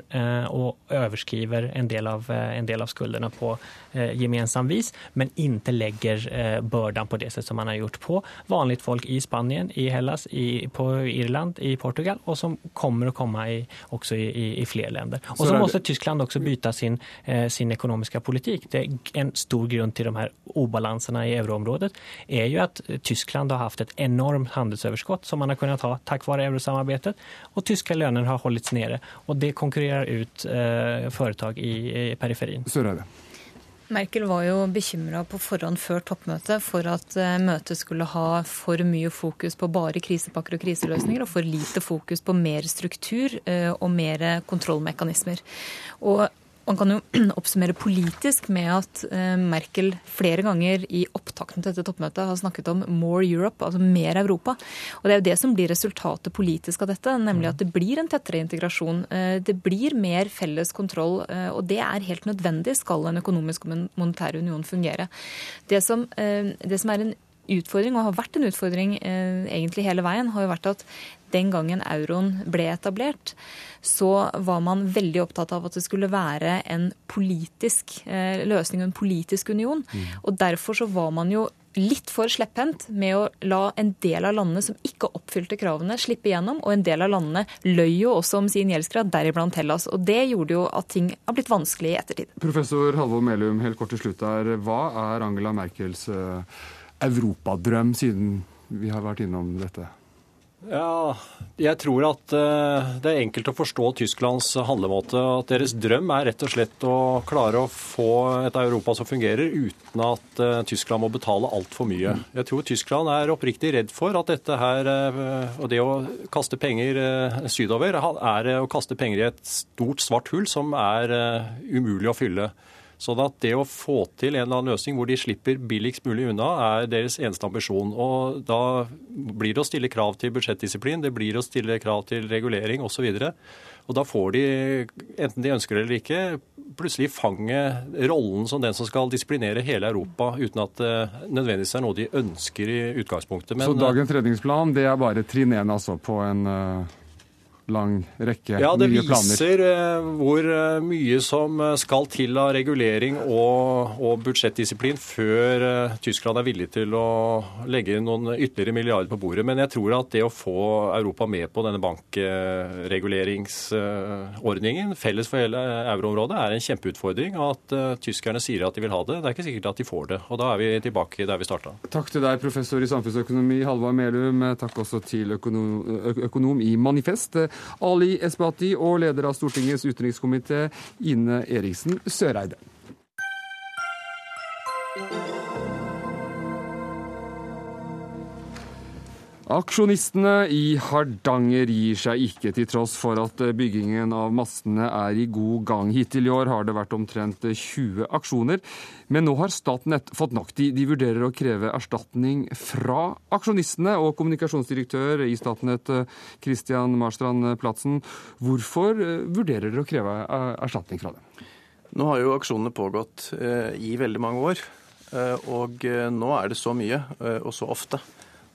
og overskriver en del av, en del av skuldene på gemensam vis, men ikke legger børden på det sett som man har gjort på vanlige folk i Spania, i Hellas, i, på Irland, i Portugal, og som kommer å komme i, også i, i, i flere land. Og så må Tyskland også bytte sin, eh, sin økonomiske politikk. Det er en stor grunn til de her ubalansene i euroområdet er jo at Tyskland har hatt et enormt handelsoverskudd som man har kunnet ha takk vare eurosamarbeidet, og tyske lønner har holdt nede. Og det konkurrerer ut eh, foretak i, i periferien. Sørøyde. Merkel var jo bekymra på forhånd før toppmøtet for at eh, møtet skulle ha for mye fokus på bare krisepakker og kriseløsninger, og for lite fokus på mer struktur eh, og mer kontrollmekanismer. Og man kan jo oppsummere politisk med at eh, Merkel flere ganger i opptakten til dette toppmøtet har snakket om 'more Europe', altså mer Europa. Og Det er jo det som blir resultatet politisk av dette, nemlig at det blir en tettere integrasjon. Eh, det blir mer felles kontroll, eh, og det er helt nødvendig skal en økonomisk og monetær union fungere. Det som, det som er en utfordring, og har vært en utfordring egentlig hele veien, har jo vært at den gangen euroen ble etablert, så var man veldig opptatt av at det skulle være en politisk eh, løsning en politisk union. Mm. Og derfor så var man jo litt for slepphendt med å la en del av landene som ikke oppfylte kravene, slippe igjennom. Og en del av landene løy jo også om sin gjeldsgrad, deriblant Hellas. Og det gjorde jo at ting har blitt vanskelig i ettertid. Professor Halvor Melum, helt kort til slutt her. Hva er Angela Merkels uh, europadrøm, siden vi har vært innom dette? Ja, jeg tror at eh, det er enkelt å forstå Tysklands handlemåte. At deres drøm er rett og slett å klare å få et Europa som fungerer, uten at eh, Tyskland må betale altfor mye. Jeg tror Tyskland er oppriktig redd for at dette her, eh, og det å kaste penger sydover, er å kaste penger i et stort, svart hull som er umulig å fylle. Sånn at det å få til en eller annen løsning hvor de slipper billigst mulig unna, er deres eneste ambisjon. Og da blir det å stille krav til budsjettdisiplin, det blir å stille krav til regulering osv. Og da får de, enten de ønsker det eller ikke, plutselig fange rollen som den som skal disiplinere hele Europa, uten at det nødvendigvis er noe de ønsker i utgangspunktet. Men, Så dagens redningsplan det er bare trinn én altså på en uh lang rekke ja, nye planer. Ja, det viser eh, hvor eh, mye som eh, skal til av regulering og, og budsjettdisiplin før Tyskland er villig til å legge noen ytterligere milliarder på bordet. Men jeg tror at det å få Europa med på denne bankreguleringsordningen, felles for hele euroområdet, er en kjempeutfordring. Og at tyskerne sier at de vil ha det, det er ikke sikkert at de får det. Og da er vi tilbake der vi starta. Takk til deg, professor i samfunnsøkonomi Halvard Melum. Takk også til økonom, økonom i Manifest. Ali Esbati og leder av Stortingets utenrikskomité, Ine Eriksen Søreide. Aksjonistene i Hardanger gir seg ikke, til tross for at byggingen av mastene er i god gang. Hittil i år har det vært omtrent 20 aksjoner, men nå har Statnett fått nok. De, de vurderer å kreve erstatning fra aksjonistene. Og kommunikasjonsdirektør i Statnett, Christian Marstrand Platsen, hvorfor eh, vurderer dere å kreve eh, erstatning fra dem? Nå har jo aksjonene pågått eh, i veldig mange år, og nå er det så mye og så ofte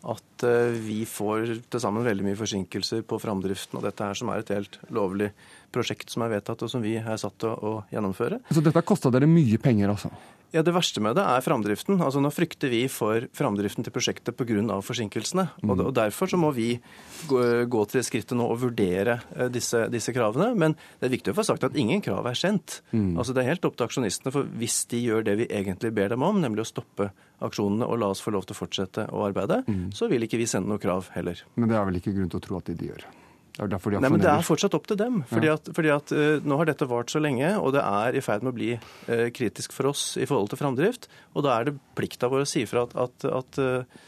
at eh, vi får til sammen veldig mye forsinkelser på framdriften av dette her, som er et helt lovlig prosjekt som er vedtatt, og som vi er satt til å gjennomføre. Så dette kosta dere mye penger, altså? Ja, Det verste med det er framdriften. Altså Nå frykter vi for framdriften til prosjektet pga. forsinkelsene. Mm. Og Derfor så må vi gå til det skrittet nå og vurdere eh, disse, disse, kravene. Men det er viktig å få sagt at ingen krav er sendt. Mm. Altså Det er helt opp til aksjonistene. For hvis de gjør det vi egentlig ber dem om, nemlig å stoppe aksjonene og la oss få lov til å fortsette å arbeide, mm. så vil ikke vi sende noe krav heller. Men det er vel ikke grunn til å tro at de, de gjør? Det er derfor de Nei, men Det er fortsatt opp til dem. Fordi at, fordi at uh, Nå har dette vart så lenge, og det er i ferd med å bli uh, kritisk for oss i forhold til framdrift. Og da er det plikta vår å si ifra at, at, at uh,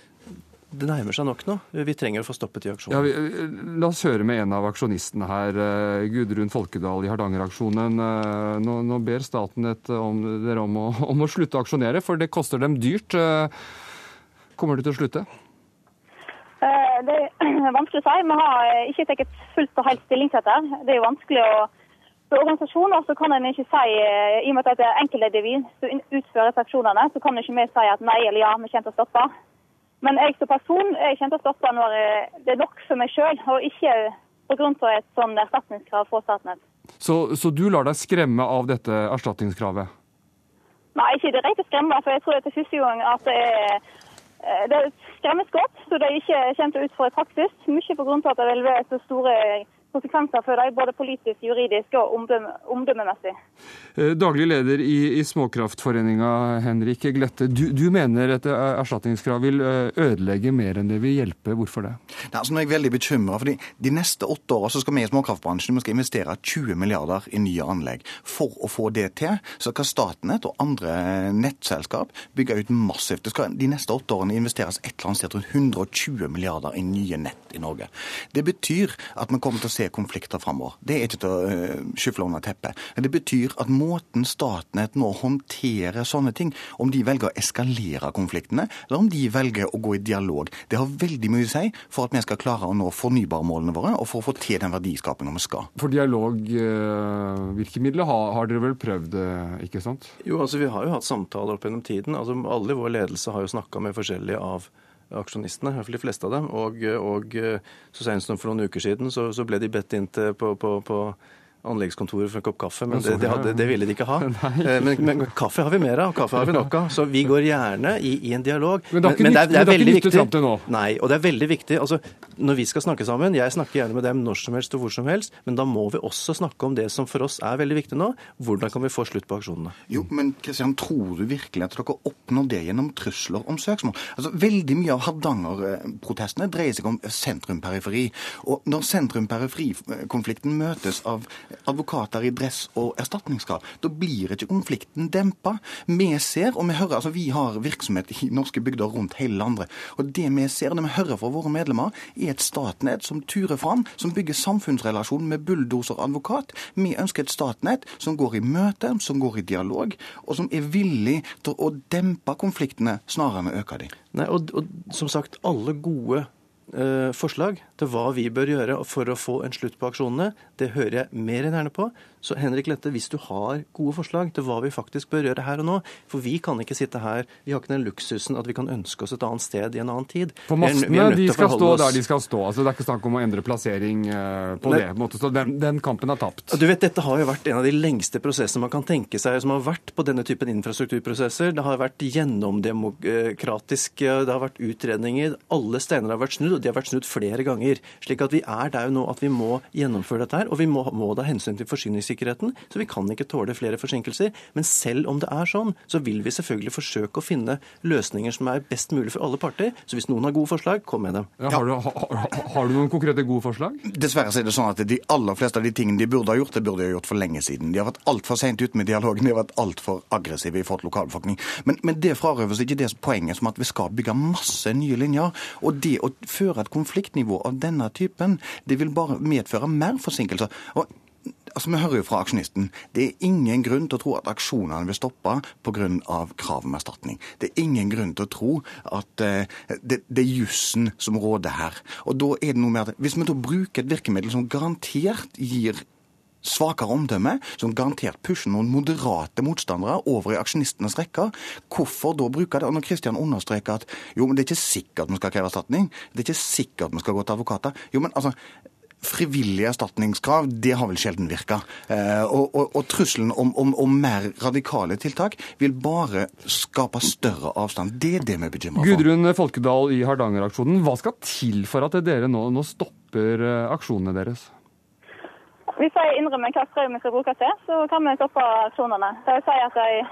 det nærmer seg nok nå. Vi trenger å få stoppet de Ja, aksjonene. vi, eh, la oss høre med en av aksjonistene her, Gudrun Folkedal i Hardanger-aksjonen. Nå, nå ber staten om, dere om å, om å slutte å aksjonere, for det koster dem dyrt. Kommer de til å slutte? Det er vanskelig å si. Vi har eh, ikke tatt fullt og helt stilling til dette. Det er jo vanskelig å For organisasjoner så kan en ikke si, eh, i og med at det er enkeltindivid som utfører disse så kan ikke vi si at nei eller ja, vi kommer til å stoppe. Men jeg som person jeg kommer til å stoppe når eh, det er nok for meg sjøl, og ikke pga. et sånn erstatningskrav fra Statnett. Så, så du lar deg skremme av dette erstatningskravet? Nei, ikke direkte skremme, for jeg tror det er første gang at det er det er godt, så det ikke kommer til å utføre i praksis. Mye av at det vil være så store konsekvenser for dem, både politisk, juridisk og omdømme- omdømmemessig. Eh, Daglig leder i, i Småkraftforeninga, Henrik Glette. Du, du mener et erstatningskrav vil eh, ødelegge mer enn det vil hjelpe. Hvorfor det? Nei, altså, nå er jeg veldig bekymra. De neste åtte åra skal vi i småkraftbransjen vi skal investere 20 milliarder i nye anlegg. For å få det til, så skal Statnett og andre nettselskap bygge ut massivt. Det skal de neste åtte årene investeres et eller annet sted rundt 120 milliarder i nye nett i Norge. Det betyr at vi kommer til å se konflikter framover. Det er ikke til å uh, skyfle under teppet. Men det betyr at måten Statnett nå håndterer sånne ting, om de velger å eskalere konfliktene, eller om de velger å gå i dialog, det har veldig mye å si for at vi skal klare å nå fornybarmålene våre, og for å få til den verdiskapingen vi skal. For dialogvirkemidlet har, har dere vel prøvd, eh, ikke sant? Jo, altså Vi har jo hatt samtaler opp gjennom tiden. altså Alle i vår ledelse har jo snakka med forskjellige av aksjonistene, i hvert fall de fleste av dem. Og, og eh, så senest som for noen uker siden så, så ble de bedt inn til på, på, på anleggskontoret for en kopp kaffe, men det, det, hadde, det ville de ikke ha. Eh, Men, men kaffe har vi mer av, kaffe har vi nok av. Så vi går gjerne i, i en dialog. Men det har ikke men det er ikke nyttet fram til nå? Nei, og det er veldig viktig. altså Når vi skal snakke sammen, jeg snakker gjerne med dem når som helst og hvor som helst, men da må vi også snakke om det som for oss er veldig viktig nå. Hvordan kan vi få slutt på aksjonene? Jo, men Kristian, tror du virkelig at dere oppnår det gjennom trusler om søksmål? Altså, Veldig mye av Hardanger-protestene dreier seg om sentrum-periferi. Og når sentrum-periferi-konflikten møtes av advokater i dress og erstatningskrav, da blir ikke konflikten dempa. Vi ser, og vi hører, altså vi har virksomhet i norske bygder rundt hele landet, og det vi ser, det vi hører fra våre medlemmer, er et Statnett som turer fram, som bygger samfunnsrelasjon med bulldoser advokat. Vi ønsker et Statnett som går i møte, som går i dialog, og som er villig til å dempe konfliktene snarere enn å øke dem. Nei, og, og som sagt, alle gode eh, forslag til hva vi bør gjøre for å få en slutt på aksjonene, det hører jeg mer enn gjerne på. Så Henrik Lette, hvis du har gode forslag til hva vi faktisk bør gjøre her og nå For vi kan ikke sitte her, vi har ikke den luksusen at vi kan ønske oss et annet sted i en annen tid. For mastene de skal stå oss- der de skal stå. altså Det er ikke snakk om å endre plassering eh, på Nei. det. måte, Så den, den kampen er tapt. Du vet, Dette har jo vært en av de lengste prosessene man kan tenke seg som har vært på denne typen infrastrukturprosesser. Det har vært gjennomdemokratisk, det har vært utredninger. Alle steiner har vært snudd, og de har vært snudd flere ganger. Slik at vi er der nå at vi må gjennomføre dette her. Og vi må, må da hensyn til forsyningssikkerheten, så vi kan ikke tåle flere forsinkelser. Men selv om det er sånn, så vil vi selvfølgelig forsøke å finne løsninger som er best mulig for alle parter. Så hvis noen har gode forslag, kom med dem. Ja, har, du, har, har du noen konkrete gode forslag? Dessverre så er det sånn at de aller fleste av de tingene de burde ha gjort, det burde de ha gjort for lenge siden. De har vært altfor seint ute med dialogen, de har vært altfor aggressive i forhold til lokalbefolkning. Men, men det frarøves ikke det poenget som at vi skal bygge masse nye linjer. Og det å føre et konfliktnivå av denne typen, det vil bare medføre mer forsinkelser. Og Altså, Vi hører jo fra aksjonisten det er ingen grunn til å tro at aksjonene vil stoppe pga. krav om erstatning. Det er ingen grunn til å tro at eh, det, det er jussen som råder her. Og da er det noe med at Hvis vi da bruker et virkemiddel som garantert gir svakere omdømme, som garantert pusher noen moderate motstandere over i aksjonistenes rekker. Hvorfor da bruke det? Og når Kristian understreker at jo, men det er ikke sikkert vi skal kreve erstatning, det er ikke sikkert vi skal gå til advokater. Jo, men altså, Frivillige erstatningskrav det har vel sjelden virka. Eh, og, og, og, trusselen om, om, om, mer radikale tiltak vil bare skape større avstand. Det er det vi er bekymra for. Gudrun Folkedal i Hardanger-aksjonen, hva skal til for at dere nå, nå stopper eh, aksjonene deres? Hvis jeg innrømmer hva strømmen skal brukes til, så kan vi stoppe aksjonene. Det vil si at jeg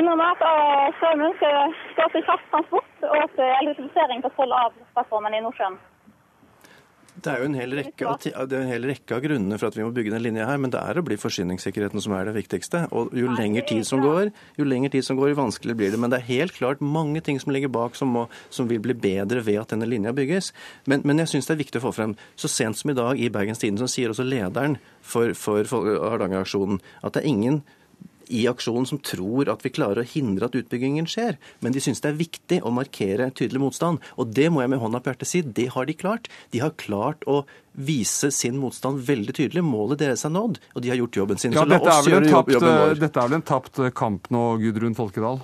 innrømmer at eh, strømmen skal gå til krafttransport og til elektrifisering på tolv av plattformen i Nordsjøen. Det er jo en hel rekke, en hel rekke av grunnene for at vi må bygge den linja her, men det er å bli forsyningssikkerheten som er det viktigste. Og jo lengre tid som går, jo lengre tid som går, jo vanskeligere blir det. Men det er helt klart mange ting som ligger bak som, må, som vil bli bedre ved at denne linja bygges. Men, men jeg syns det er viktig å få frem, så sent som i dag i Bergens Tidende, sier også lederen for, for, for Hardanger-aksjonen at det er ingen i aksjonen som tror at vi klarer å hindre at utbyggingen skjer. Men de syns det er viktig å markere tydelig motstand. Og det må jeg med hånda på hjertet si, det har de klart. De har klart å vise sin motstand veldig tydelig. Målet deres er nådd, og de har gjort jobben sin. Ja, Så la er oss gjøre tapt, jobben vår. dette er vel en tapt kamp nå, Gudrun Folkedal?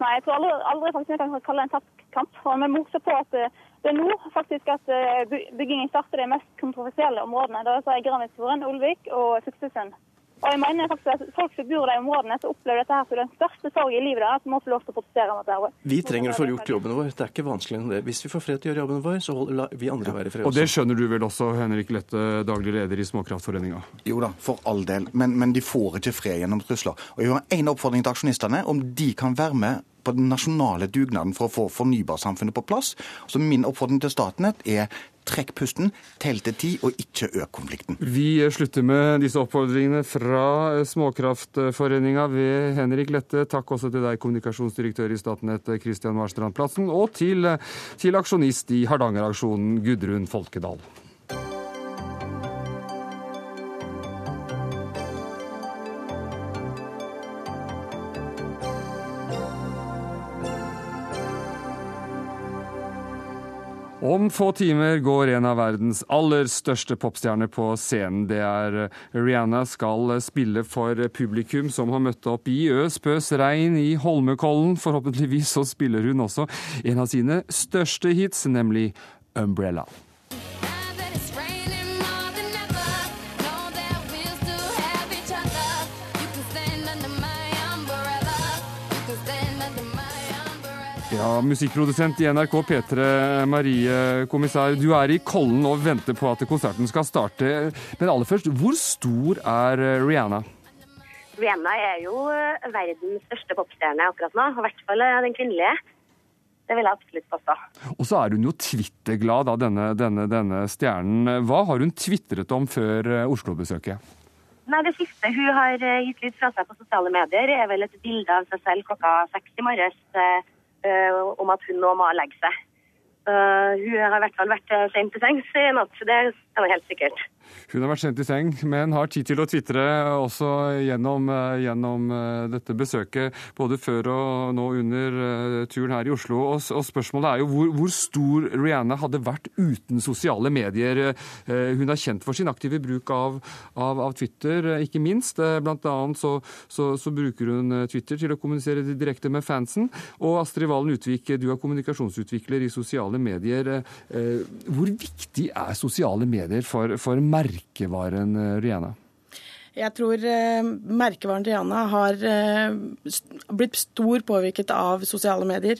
Nei, jeg tror aldri, aldri faktisk jeg kan kalle det en tapt kamp. Og vi må huske på at eh, det er nå faktisk at eh, by- byggingen starter de mest kontroversielle områdene. Det er Granvisfjorden, Olvik og Fuktesund. Og jeg mener faktisk at folk som bor i de områdene, som opplever dette her som den største sorg i livet deres, må få lov til å protestere mot det her. Vi trenger å få gjort jobben vår. Det er ikke vanskeligere enn det. Hvis vi får fred til å gjøre jobben vår, så holder vi andre være i fred Og det skjønner du vel også, Henrik Lette, daglig leder i Småkraftforeninga? Jo da, for all del. Men, men de får ikke fred gjennom trusler. Og jeg har en oppfordring til aksjonistene, om de kan være med på den nasjonale dugnaden for å få fornybarsamfunnet på plass. Så min oppfordring til Statnett er trekk pusten, tell til ti, og ikke øk konflikten. Vi slutter med disse oppfordringene fra Småkraftforeninga ved Henrik Lette. Takk også til deg, kommunikasjonsdirektør i Statnett Kristian Marstrand Plassen, og til, til aksjonist i Hardanger-aksjonen Gudrun Folkedal. Om få timer går en av verdens aller største popstjerner på scenen. Det er Rihanna skal spille for publikum som har møtt opp i øspøs regn i Holmenkollen. Forhåpentligvis så spiller hun også en av sine største hits, nemlig Umbrella. Ja, Musikkprodusent i NRK P3, Marie Kommissær. Du er i Kollen og venter på at konserten skal starte. Men aller først, hvor stor er Rihanna? Rihanna er jo eh, verdens største popstjerne akkurat nå. I hvert fall eh, den kvinnelige. Det vil jeg absolutt påstå. Og så er hun jo twitterglad, da, denne, denne, denne stjernen. Hva har hun tvitret om før eh, Oslo-besøket? Nei, Det siste hun har eh, gitt litt fra seg på sosiale medier, er vel et bilde av seg selv klokka seks i morges eh, eh, om at hun nå må legge seg. Så hun har i hvert fall vært eh, sent til sengs i natt, det er helt sikkert. Hun har vært sendt i seng, men har tid til å tvitre også gjennom, eh, gjennom eh, dette besøket, både før og nå under eh, turen her i Oslo. Og, og spørsmålet er jo hvor, hvor stor Rihanna hadde vært uten sosiale medier. Hun er kjent for sin aktive bruk av, av, av Twitter, ikke minst. Blant annet så, så, så bruker hun Twitter til å kommunisere direkte med fansen. Og Astrid Valen Utvik, du er kommunikasjonsutvikler i sosiale medier. Hvor viktig er sosiale medier for, for merkevaren eh, Rihanna? Jeg tror eh, merkevaren Rihanna har eh, blitt stor påvirket av sosiale medier.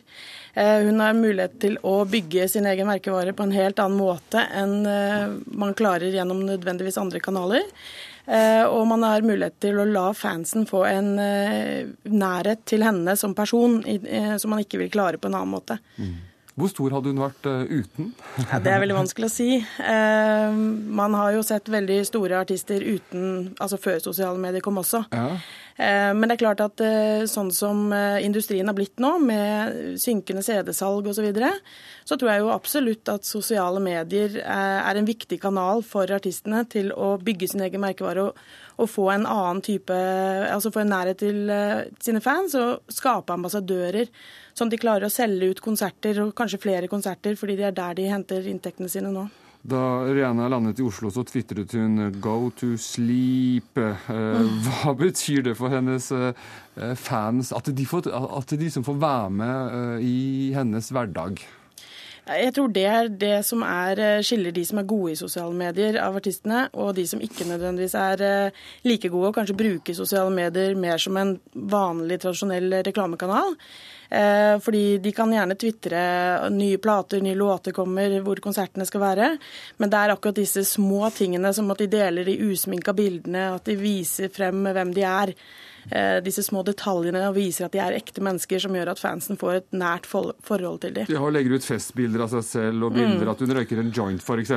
Eh, hun har mulighet til å bygge sin egen merkevare på en helt annen måte enn eh, man klarer gjennom nødvendigvis andre kanaler. Eh, og man har mulighet til å la fansen få en nærhet til henne som person, i, som man ikke vil klare på en annen måte. Hvor stor hadde hun vært eh, uten? Ja, det er veldig vanskelig å si. Eh, man har jo sett veldig store artister uten, altså før sosiale medier kom også. Ja. Eh, men det er klart at eh, sånn som eh, industrien har blitt nå, med synkende CD-salg osv., så, videre, så tror jeg jo absolutt at sosiale medier er en viktig kanal for artistene til å bygge sin egen merkevare og, få en annen type Altså få en nærhet til sine fans og skape ambassadører. Sånn at de klarer å selge ut konserter, og kanskje flere konserter, fordi det er der de henter inntektene sine nå. Da Rihanna landet i Oslo, så tvitret hun 'go to sleep'. Eh, Hva betyr det for hennes eh, fans at de, får, at de som får være med eh, i hennes hverdag? Jeg tror det er det som er, eh, skiller de som er gode i sosiale medier av artistene, og de som ikke nødvendigvis er eh, like gode og kanskje bruker sosiale medier mer som en vanlig, tradisjonell reklamekanal. Eh, fordi de kan gjerne tvitre nye plater, nye låter kommer, hvor konsertene skal være. Men det er akkurat disse små tingene, som at de deler de usminka bildene, at de viser frem hvem de er. Eh, disse små detaljene og viser at de er ekte mennesker, som gjør at fansen får et nært forhold til dem. De har legger ut festbilder av seg selv og bilder mm. at hun røyker en joint f.eks.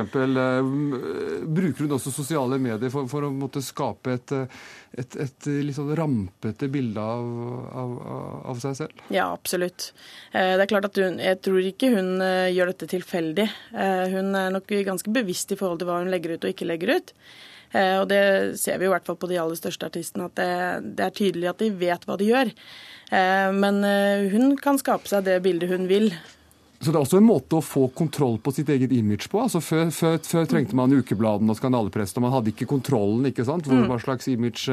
Bruker hun også sosiale medier for, for å måtte skape et et, et, litt sånn rampete bilde av, av, av, seg selv? Ja, absolutt. Eh, det er klart at hun, Jeg tror ikke hun eh, gjør dette tilfeldig. Eh, hun er nok ganske bevisst i forhold til hva hun legger ut og ikke legger ut. Og det ser vi i hvert fall på de aller største artistene, at det, det er tydelig at de vet hva de gjør. Men hun kan skape seg det bildet hun vil. Så det er også en måte å få kontroll på sitt eget image på. Altså Før, før, før trengte man ukebladene og skandalepressen, og man hadde ikke kontrollen ikke sant? Hvor, mm. hva slags image,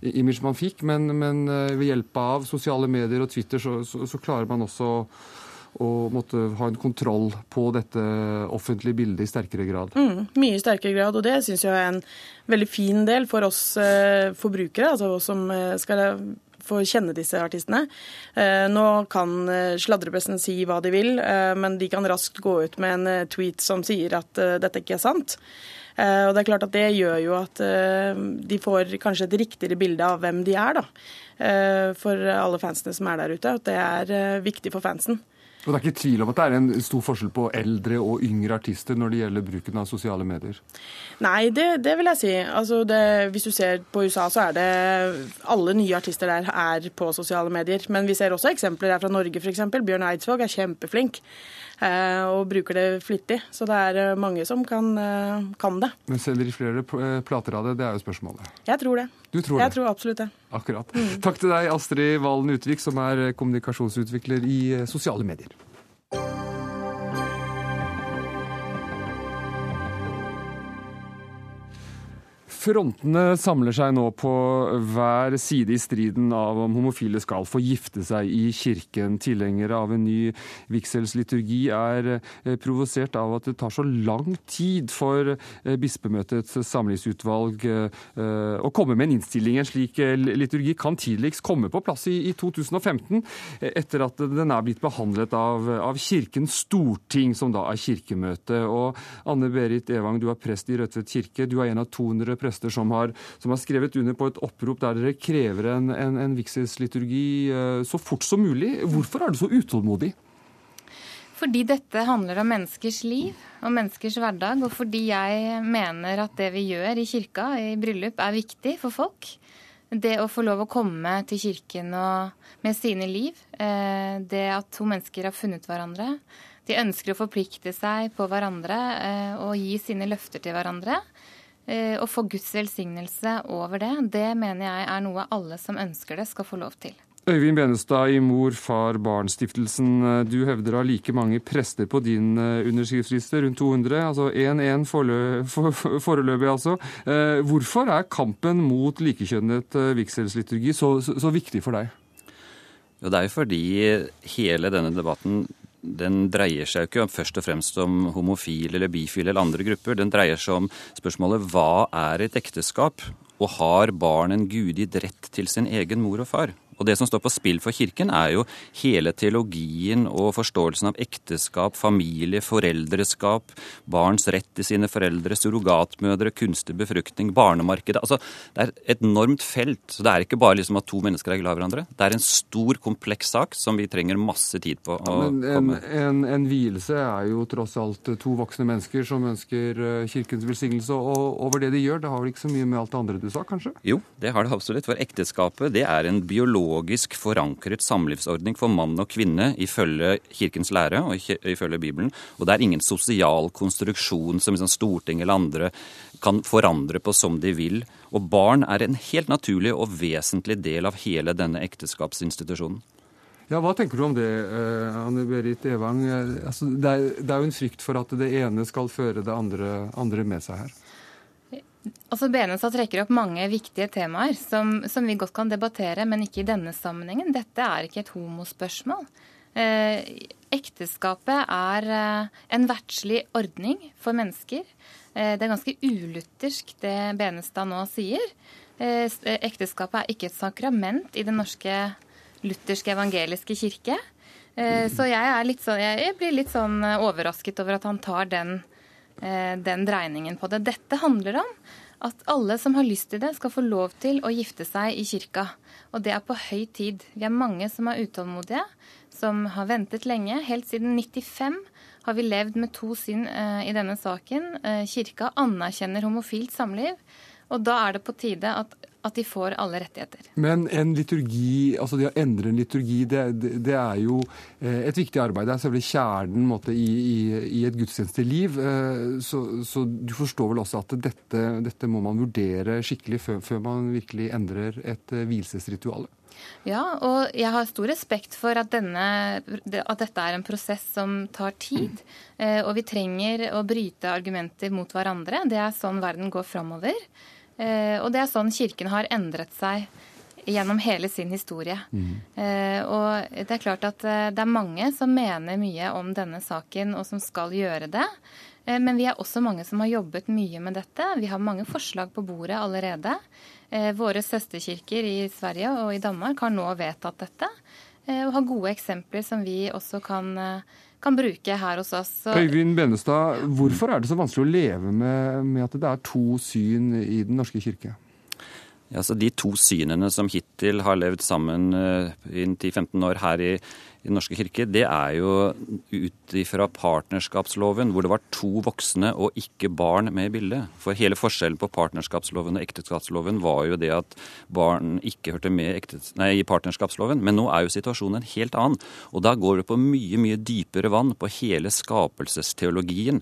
image man fikk. Men, men ved hjelp av sosiale medier og Twitter så, så, så klarer man også å måtte ha en kontroll på dette offentlige bildet i sterkere grad. Mm, mye sterkere grad, og det syns jeg er en veldig fin del for oss eh, forbrukere, altså oss som skal få kjenne disse artistene. Eh, nå kan eh, sladrepressen si hva de vil, eh, men de kan raskt gå ut med en tweet som sier at dette ikke er sant. Og det er klart at det gjør jo at de får kanskje et riktigere bilde av hvem de er, da. For alle fansene som er der ute. At det er viktig for fansen. Og Det er ikke tvil om at det er en stor forskjell på eldre og yngre artister når det gjelder bruken av sosiale medier? Nei, det, det vil jeg si. Altså det, hvis du ser på USA, så er det alle nye artister der er på sosiale medier. Men vi ser også eksempler her fra Norge, f.eks. Bjørn Eidsvåg er kjempeflink. Eh, og bruker det flittig. Så det er eh, mange som kan, eh, kan det. Men selger de flere plater av det? Det er jo spørsmålet. Jeg tror det. Du tror jeg det? tror absolutt det. Akkurat. Mm. Takk til deg, Astrid Valen Utvik, som er kommunikasjonsutvikler i sosiale medier. Frontene samler seg nå på hver side i striden av om homofile skal få gifte seg i kirken. Tilhengere av en ny vigselsliturgi er eh, provosert av at det tar så lang tid for eh, bispemøtets samlingsutvalg eh, å komme med en innstilling. En slik liturgi kan tidligst komme på plass i 2015, etter at den er blitt behandlet av, av Kirkens storting, som da er kirkemøte. Og Anne Berit Evang, du er prest i Rødtvet kirke. Du er en av 200 prester prester som har, som har, skrevet under på et opprop der dere krever en, en, en vigselsliturgi eh, så fort som mulig. Hvorfor er du så utålmodig? Fordi dette handler om menneskers liv og menneskers hverdag, og fordi jeg mener at det vi gjør i kirka, i bryllup, er viktig for folk. Det å få lov å komme til kirken med sine liv, eh, det at to mennesker har funnet hverandre, de ønsker å forplikte seg på hverandre eh, og gi sine løfter til hverandre. Eh, å få Guds velsignelse over det, det mener jeg er noe alle som ønsker det, skal få lov til. Øyvind Benestad i Mor, far, barn-stiftelsen. Eh, du hevder å ha like mange prester på din eh, underskriftsliste, rundt 200. Altså 1-1 foreløpig, altså. Hvorfor er kampen mot likekjønnet vigselsliturgi så, så, så viktig for deg? Jo, det er jo fordi hele denne debatten den dreier seg jo ikke først og fremst om homofile eller bifile eller andre grupper. Den dreier seg om spørsmålet hva er et ekteskap, og har barn en gudgitt rett til sin egen mor og far? Og Det som står på spill for Kirken, er jo hele teologien og forståelsen av ekteskap, familie, foreldreskap, barns rett til sine foreldre, surrogatmødre, kunstig befruktning, barnemarkedet. Altså, Det er et enormt felt. så Det er ikke bare liksom at to mennesker er glad i hverandre. Det er en stor, kompleks sak som vi trenger masse tid på å ja, men en, komme En, en vielse er jo tross alt to voksne mennesker som ønsker eh, Kirkens velsignelse over det de gjør. Det har vel ikke så mye med alt det andre du sa, kanskje? Jo, det har det absolutt. For ekteskapet det er en biolog teologisk forankret samlivsordning for mann og kvinne ifølge Kirkens lære og ifølge Bibelen. Og det er ingen sosial konstruksjon som liksom Stortinget eller andre kan forandre på som de vil. Og barn er en helt naturlig og vesentlig del av hele denne ekteskapsinstitusjonen. Ja, Hva tenker du om det, eh, Anne Berit Evang? Altså, det, er, det, er, jo en frykt for at det ene skal føre det andre, andre med seg her. Altså Benestad trekker opp mange viktige temaer som, som, vi godt kan debattere, men ikke i denne sammenhengen. Dette er ikke et homospørsmål. Eh, ekteskapet er eh, en verdslig ordning for mennesker. Eh, det er ganske uluttersk det Benestad nå sier. Eh, ekteskapet er ikke et sakrament i Den norske lutherske evangeliske kirke. Så jeg, litt sånn, jeg blir litt sånn overrasket over at han tar den, den dreiningen på det. Dette handler om at alle som har lyst til det, skal få lov til å gifte seg i kirka. Og det er på høy tid. Vi er mange som er utålmodige, som har ventet lenge. Helt siden 95 har vi levd med to syn eh, i denne saken. Eh, kirka anerkjenner homofilt samliv. Og da er det på tide at, at, de får alle rettigheter. Men en liturgi, altså det å endre en liturgi, det, det, det er jo eh, et viktig arbeid. Det er selvfølgelig kjernen måte, i, i, i, et gudstjenesteliv. Så, så, du forstår vel også at dette, dette må man vurdere skikkelig før, før man virkelig endrer et vielsesritual? Ja, og jeg har stor respekt for at, denne, at dette er en prosess som tar tid. Eh, og vi trenger å bryte argumenter mot hverandre. Det er sånn verden går framover. Eh, og det er sånn Kirken har endret seg gjennom hele sin historie. Mm. og det er klart at det er mange som mener mye om denne saken, og som skal gjøre det. Men vi er også mange som har jobbet mye med dette. Vi har mange forslag på bordet allerede. Eh, våre søsterkirker i Sverige og i Danmark har nå vedtatt dette, eh, og har gode eksempler som vi også kan, eh, kan bruke her hos oss. Så... Øyvind Benestad, hvorfor er det så vanskelig å leve med, med at det er to syn i Den norske kirke? Ja, så De to synene som hittil har levd sammen i 10-15 år her i i Den norske kirke, det er jo ut ifra partnerskapsloven, hvor det var to voksne og ikke barn med i bildet. For hele forskjellen på partnerskapsloven og ekteskapsloven var jo det at barn ikke hørte med nei, i partnerskapsloven. Men nå er jo situasjonen en helt annen. Og da går det på mye, mye dypere vann på hele skapelsesteologien.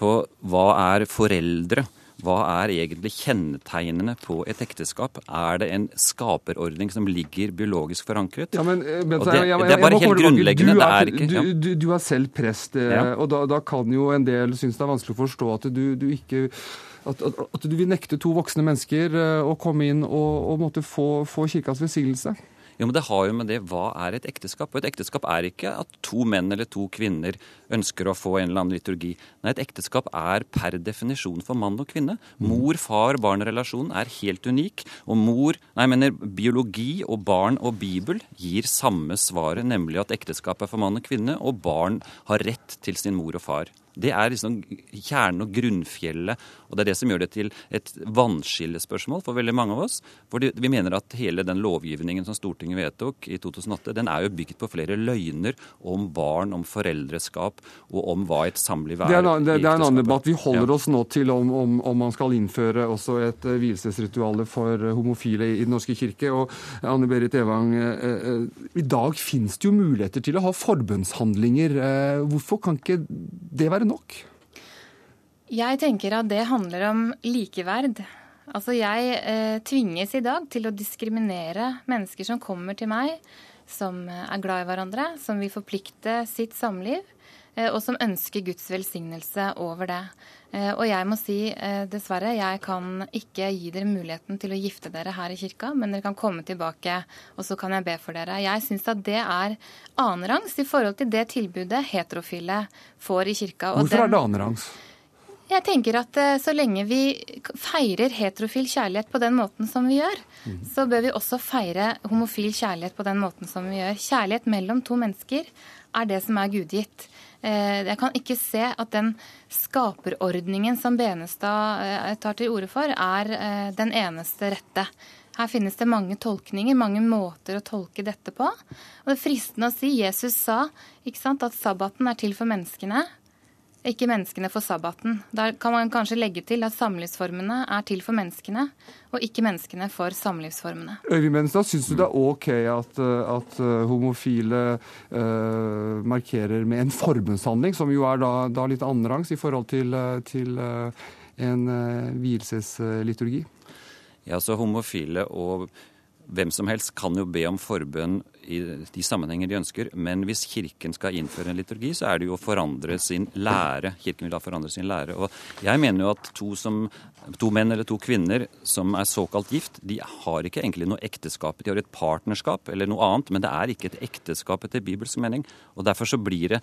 På hva er foreldre? Hva er egentlig kjennetegnene på et ekteskap? Er det en skaperordning som ligger biologisk forankret? Ja, men, eh, men det, jeg, jeg, det, er bare helt grunnleggende. Du er, ikke, ja. du, du, er selv prest, eh, ja. og da, da, kan jo en del synes det er vanskelig å forstå at du, du ikke at, at, at, du vil nekte to voksne mennesker eh, å komme inn og, og måtte få, få kirkas velsignelse? Jo, men Det har jo med det hva er et ekteskap? Og Et ekteskap er ikke at to menn eller to kvinner ønsker å få en eller annen liturgi. Nei, Et ekteskap er per definisjon for mann og kvinne. Mor-far-barn-relasjonen er helt unik. Og mor, nei, mener biologi og barn og Bibel gir samme svaret, nemlig at ekteskap er for mann og kvinne, og barn har rett til sin mor og far. Det er liksom kjernen og grunnfjellet, og det er det som gjør det til et vannskillespørsmål for veldig mange av oss. For vi mener at hele den lovgivningen som Stortinget vedtok i 2008, den er jo bygd på flere løgner om barn, om foreldreskap og om hva et samliv er. Det er, det, det er en annen debatt. Vi holder oss nå til om, om, om, man skal innføre også et uh, vielsesritual for uh, homofile i Den norske kirke. Og Anne Berit Evang, uh, i dag finnes det jo muligheter til å ha forbønnshandlinger. Hvorfor kan ikke det være nok? Jeg tenker at det handler om likeverd. Altså jeg eh, tvinges i dag til å diskriminere mennesker som kommer til meg, som er glad i hverandre, som vil forplikte sitt samliv, eh, og som ønsker Guds velsignelse over det. Eh, og jeg må si eh, dessverre, jeg kan ikke gi dere muligheten til å gifte dere her i kirka, men dere kan komme tilbake, og så kan jeg be for dere. Jeg syns at det er annenrangs i forhold til det tilbudet heterofile får i kirka. Hvorfor er det annenrangs? Jeg tenker at eh, så lenge vi feirer heterofil kjærlighet på den måten som vi gjør, mm. så bør vi også feire homofil kjærlighet på den måten som vi gjør. Kjærlighet mellom to mennesker er det som er gudgitt. Eh, jeg kan ikke se at den skaperordningen som Benestad eh, tar til orde for, er den eneste rette. Her finnes det mange tolkninger, mange måter å tolke dette på. Og det er fristende å si Jesus sa sant, at sabbaten er til for menneskene, ikke menneskene for sabbaten. Der kan man kanskje legge til at samlivsformene er til for menneskene, og ikke menneskene for samlivsformene. Øyvind Benestad, syns du det er OK at, eh, at eh, homofile uh, markerer med en forbundshandling, som jo er da, da litt annenrangs i forhold til, til uh, en uh, vielsesliturgi? Ja, så homofile og hvem som helst kan jo be om forbønn i de sammenhenger de ønsker, men hvis Kirken skal innføre en liturgi, så er det jo å forandre sin lære. Kirken vil da forandre sin lære. Og jeg mener jo at to, som, to menn eller to kvinner som er såkalt gift, de har ikke egentlig noe ekteskap. De har et partnerskap eller noe annet, men det er ikke et ekteskap etter bibelsk mening. Og derfor så blir det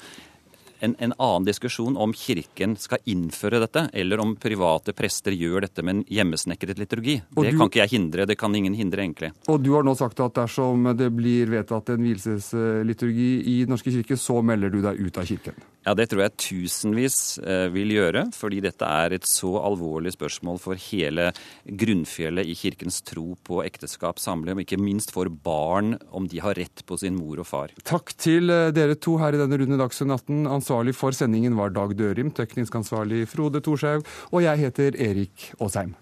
en, en, annen diskusjon om Kirken skal innføre dette, eller om private prester gjør dette med en hjemmesnekret liturgi. Og det du, kan ikke jeg hindre. Det kan ingen hindre, egentlig. Og du har nå sagt at dersom det blir vedtatt en vielsesliturgi i Den norske kirke, så melder du deg ut av kirken? Ja, det tror jeg tusenvis eh, vil gjøre, fordi dette er et så alvorlig spørsmål for hele grunnfjellet i kirkens tro på ekteskap, samliv, og ikke minst for barn, om de har rett på sin mor og far. Takk til eh, dere to her i denne runde Dagsnytt 18. Ansvarlig for sendingen var Dag Dørim, teknisk ansvarlig Frode Thorshaug, og jeg heter Erik Aasheim.